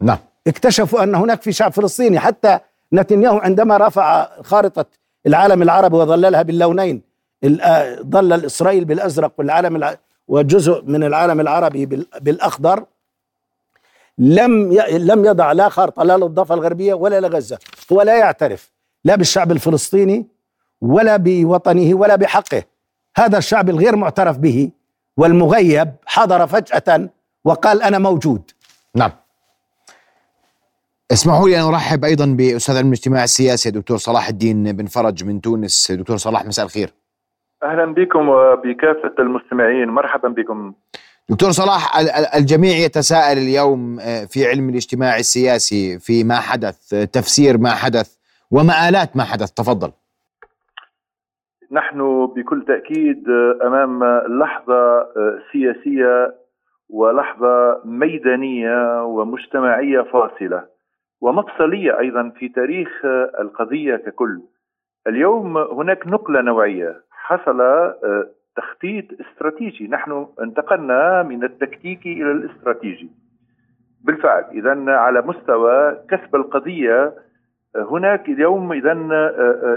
نعم اكتشفوا أن هناك في شعب فلسطيني حتى نتنياهو عندما رفع خارطة العالم العربي وظللها باللونين ال- آه، ظلل إسرائيل بالأزرق والعالم الع... وجزء من العالم العربي بال- بالأخضر لم. لم يضع لا خارطة لا للضفة الغربية ولا لغزة هو لا يعترف لا بالشعب الفلسطيني ولا بوطنه ولا بحقه. هذا الشعب الغير معترف به والمغيب حضر فجأة وقال أنا موجود. نعم. اسمحوا لي أن أرحب أيضا بأستاذ علم الاجتماع السياسي دكتور صلاح الدين بن فرج من تونس. دكتور صلاح مساء الخير. أهلا بكم وبكافة المستمعين. مرحبا بكم. دكتور صلاح ال- ال- الجميع يتساءل اليوم آه، في علم الاجتماع السياسي في ما حدث آه، تفسير ما حدث ومآلات ما حدث. تفضل. نحن بكل تأكيد أمام لحظة سياسية ولحظة ميدانية ومجتمعية فاصلة ومفصلية أيضا في تاريخ القضية ككل. اليوم هناك نقلة نوعية. حصل آه، تخطيط استراتيجي. نحن انتقلنا من التكتيكي إلى الاستراتيجي. بالفعل اذا على مستوى كسب القضية آه، هناك اليوم اذا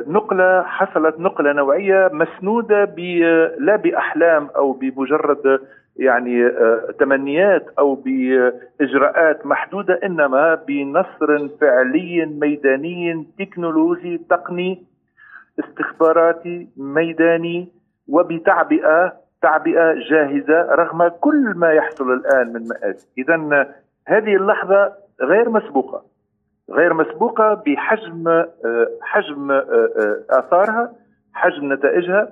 نقلة حصلت نقلة نوعية مسنودة ب- لا بأحلام أو بمجرد يعني آه، تمنيات أو بإجراءات محدودة إنما بنصر فعلي ميداني تكنولوجي تقني. استخباراتي ميداني وبتعبئة تعبئة جاهزة رغم كل ما يحصل الآن من مآسي، اذا هذه اللحظة غير مسبوقة غير مسبوقة بحجم حجم آثارها، حجم نتائجها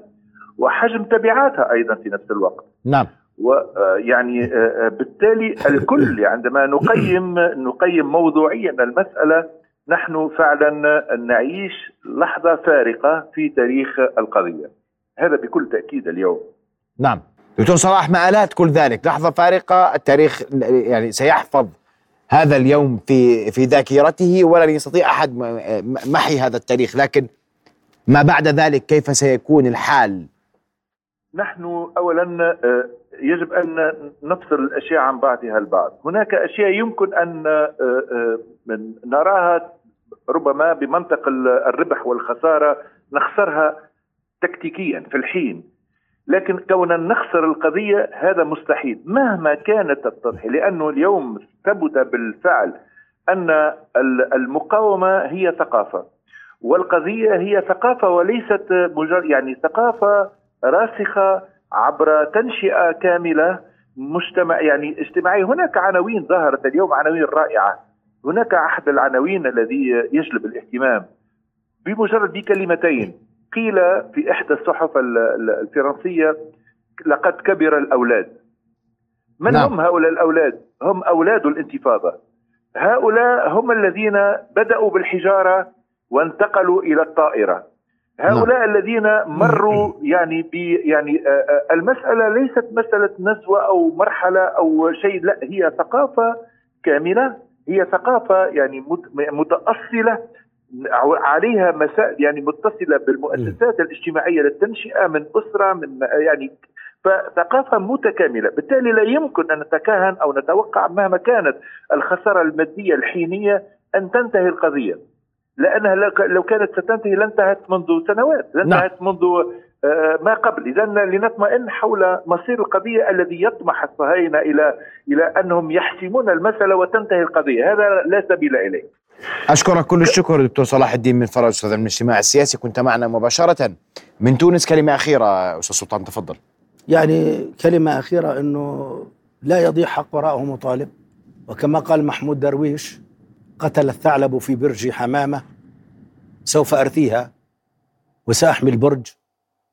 وحجم تبعاتها أيضا في نفس الوقت. نعم ويعني بالتالي الكل عندما نقيم نقيم موضوعيا المسألة نحن فعلا نعيش لحظة فارقة في تاريخ القضية. هذا بكل تأكيد اليوم. نعم. دكتور صلاح مآلات كل ذلك لحظة فارقة التاريخ يعني سيحفظ هذا اليوم في في ذاكرته ولن يستطيع أحد م- محي هذا التاريخ. لكن ما بعد ذلك كيف سيكون الحال؟ نحن أولا آه، يجب أن نفصل الأشياء عن بعضها البعض. هناك أشياء يمكن أن آه، آه، من- نراها ربما بمنطق ال- الربح والخسارة نخسرها تكتيكيا في الحين. لكن كون نخسر القضية هذا مستحيل. مهما كانت التضحية لأنه اليوم ثبت بالفعل أن ال- المقاومة هي ثقافة. والقضية هي ثقافة وليست مجرد يعني ثقافة راسخة عبر تنشئة كاملة مجتمع يعني اجتماعي هناك عناوين ظهرت اليوم عناوين رائعة. هناك أحد العناوين الذي يجلب الاهتمام. بمجرد بكلمتين قيل في إحدى الصحف ال- ال- الفرنسية لقد كبر الأولاد. من نعم. هم هؤلاء الأولاد؟ هم أولاد الانتفاضة. هؤلاء هم الذين بدأوا بالحجارة وانتقلوا إلى الطائرة. هؤلاء الذين مروا يعني ب يعني آه، آه، المسألة ليست مسألة نزوة أو مرحلة أو شيء لا هي ثقافة كاملة. هي ثقافة يعني مت- متأصلة عليها مسائل يعني متصلة بالمؤسسات الاجتماعية للتنشئة من أسرة من يعني فثقافة متكاملة. بالتالي لا يمكن أن نتكهن أو نتوقع مهما كانت الخسارة المادية الحينية أن تنتهي القضية لأنها لو كانت ستنتهي لانتهت منذ سنوات لانتهت منذ آه، ما قبل. إذا لنطمئن حول مصير القضية الذي يطمح الصهاينة إلى إلى أنهم يحسمون المسألة وتنتهي القضية. هذا لا سبيل إليه. أشكرك كل الشكر دكتور صلاح الدين من فرج أستاذ الاجتماع السياسي. كنت معنا مباشرة. من تونس كلمة أخيرة أستاذ سلطان تفضل. يعني كلمة أخيرة أنه لا يضيع حق وراءه مطالب. وكما قال محمود درويش قتل الثعلب في برج حمامة سوف أرثيها وسأحمي البرج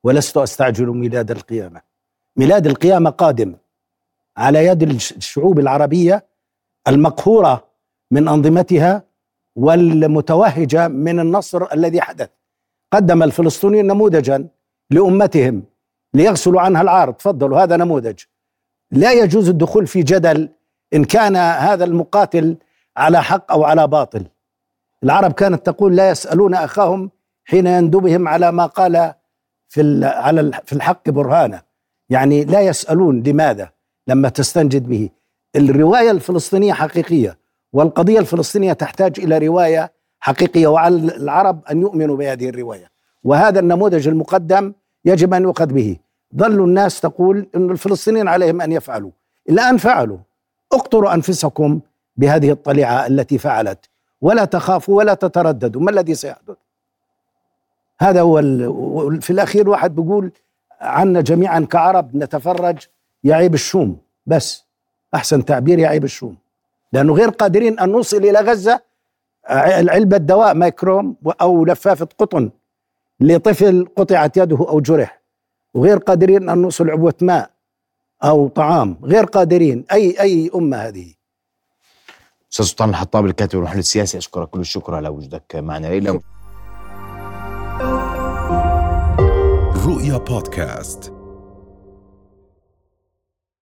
ولست أستعجل ميلاد القيامة. ميلاد القيامة قادم على يد الشعوب العربية المقهورة من أنظمتها والمتوهجة من النصر الذي حدث. قدم الفلسطينيون نموذجا لأمتهم ليغسلوا عنها العار تفضلوا هذا نموذج. لا يجوز الدخول في جدل إن كان هذا المقاتل على حق أو على باطل. العرب كانت تقول لا يسألون أخاهم حين يندبهم على ما قال في على في الحق برهانة. يعني لا يسألون لماذا لما تستنجد به. الرواية الفلسطينية حقيقية والقضية الفلسطينية تحتاج إلى رواية حقيقية وعلى العرب أن يؤمنوا بهذه الرواية. وهذا النموذج المقدم يجب أن يؤخذ به. ظل الناس تقول أن الفلسطينيين عليهم أن يفعلوا. الآن فعلوا. اقتلوا أنفسكم بهذه الطليعة التي فعلت. ولا تخافوا ولا تترددوا. ما الذي سيحدث؟ هذا هو في الأخير واحد بيقول عنا جميعا كعرب نتفرج يعيب الشوم. بس أحسن تعبير يعيب الشوم. لأنه غير قادرين أن نوصل إلى غزة علبة دواء مايكروم أو لفافة قطن لطفل قطعت يده أو جرح. وغير قادرين أن نوصل عبوة ماء أو طعام. غير قادرين. أي أي أمة هذه؟ أستاذ سلطان الحطاب الكاتب والمحلل السياسي أشكرك كل الشكر على وجودك معنا إلى رؤيا بودكاست.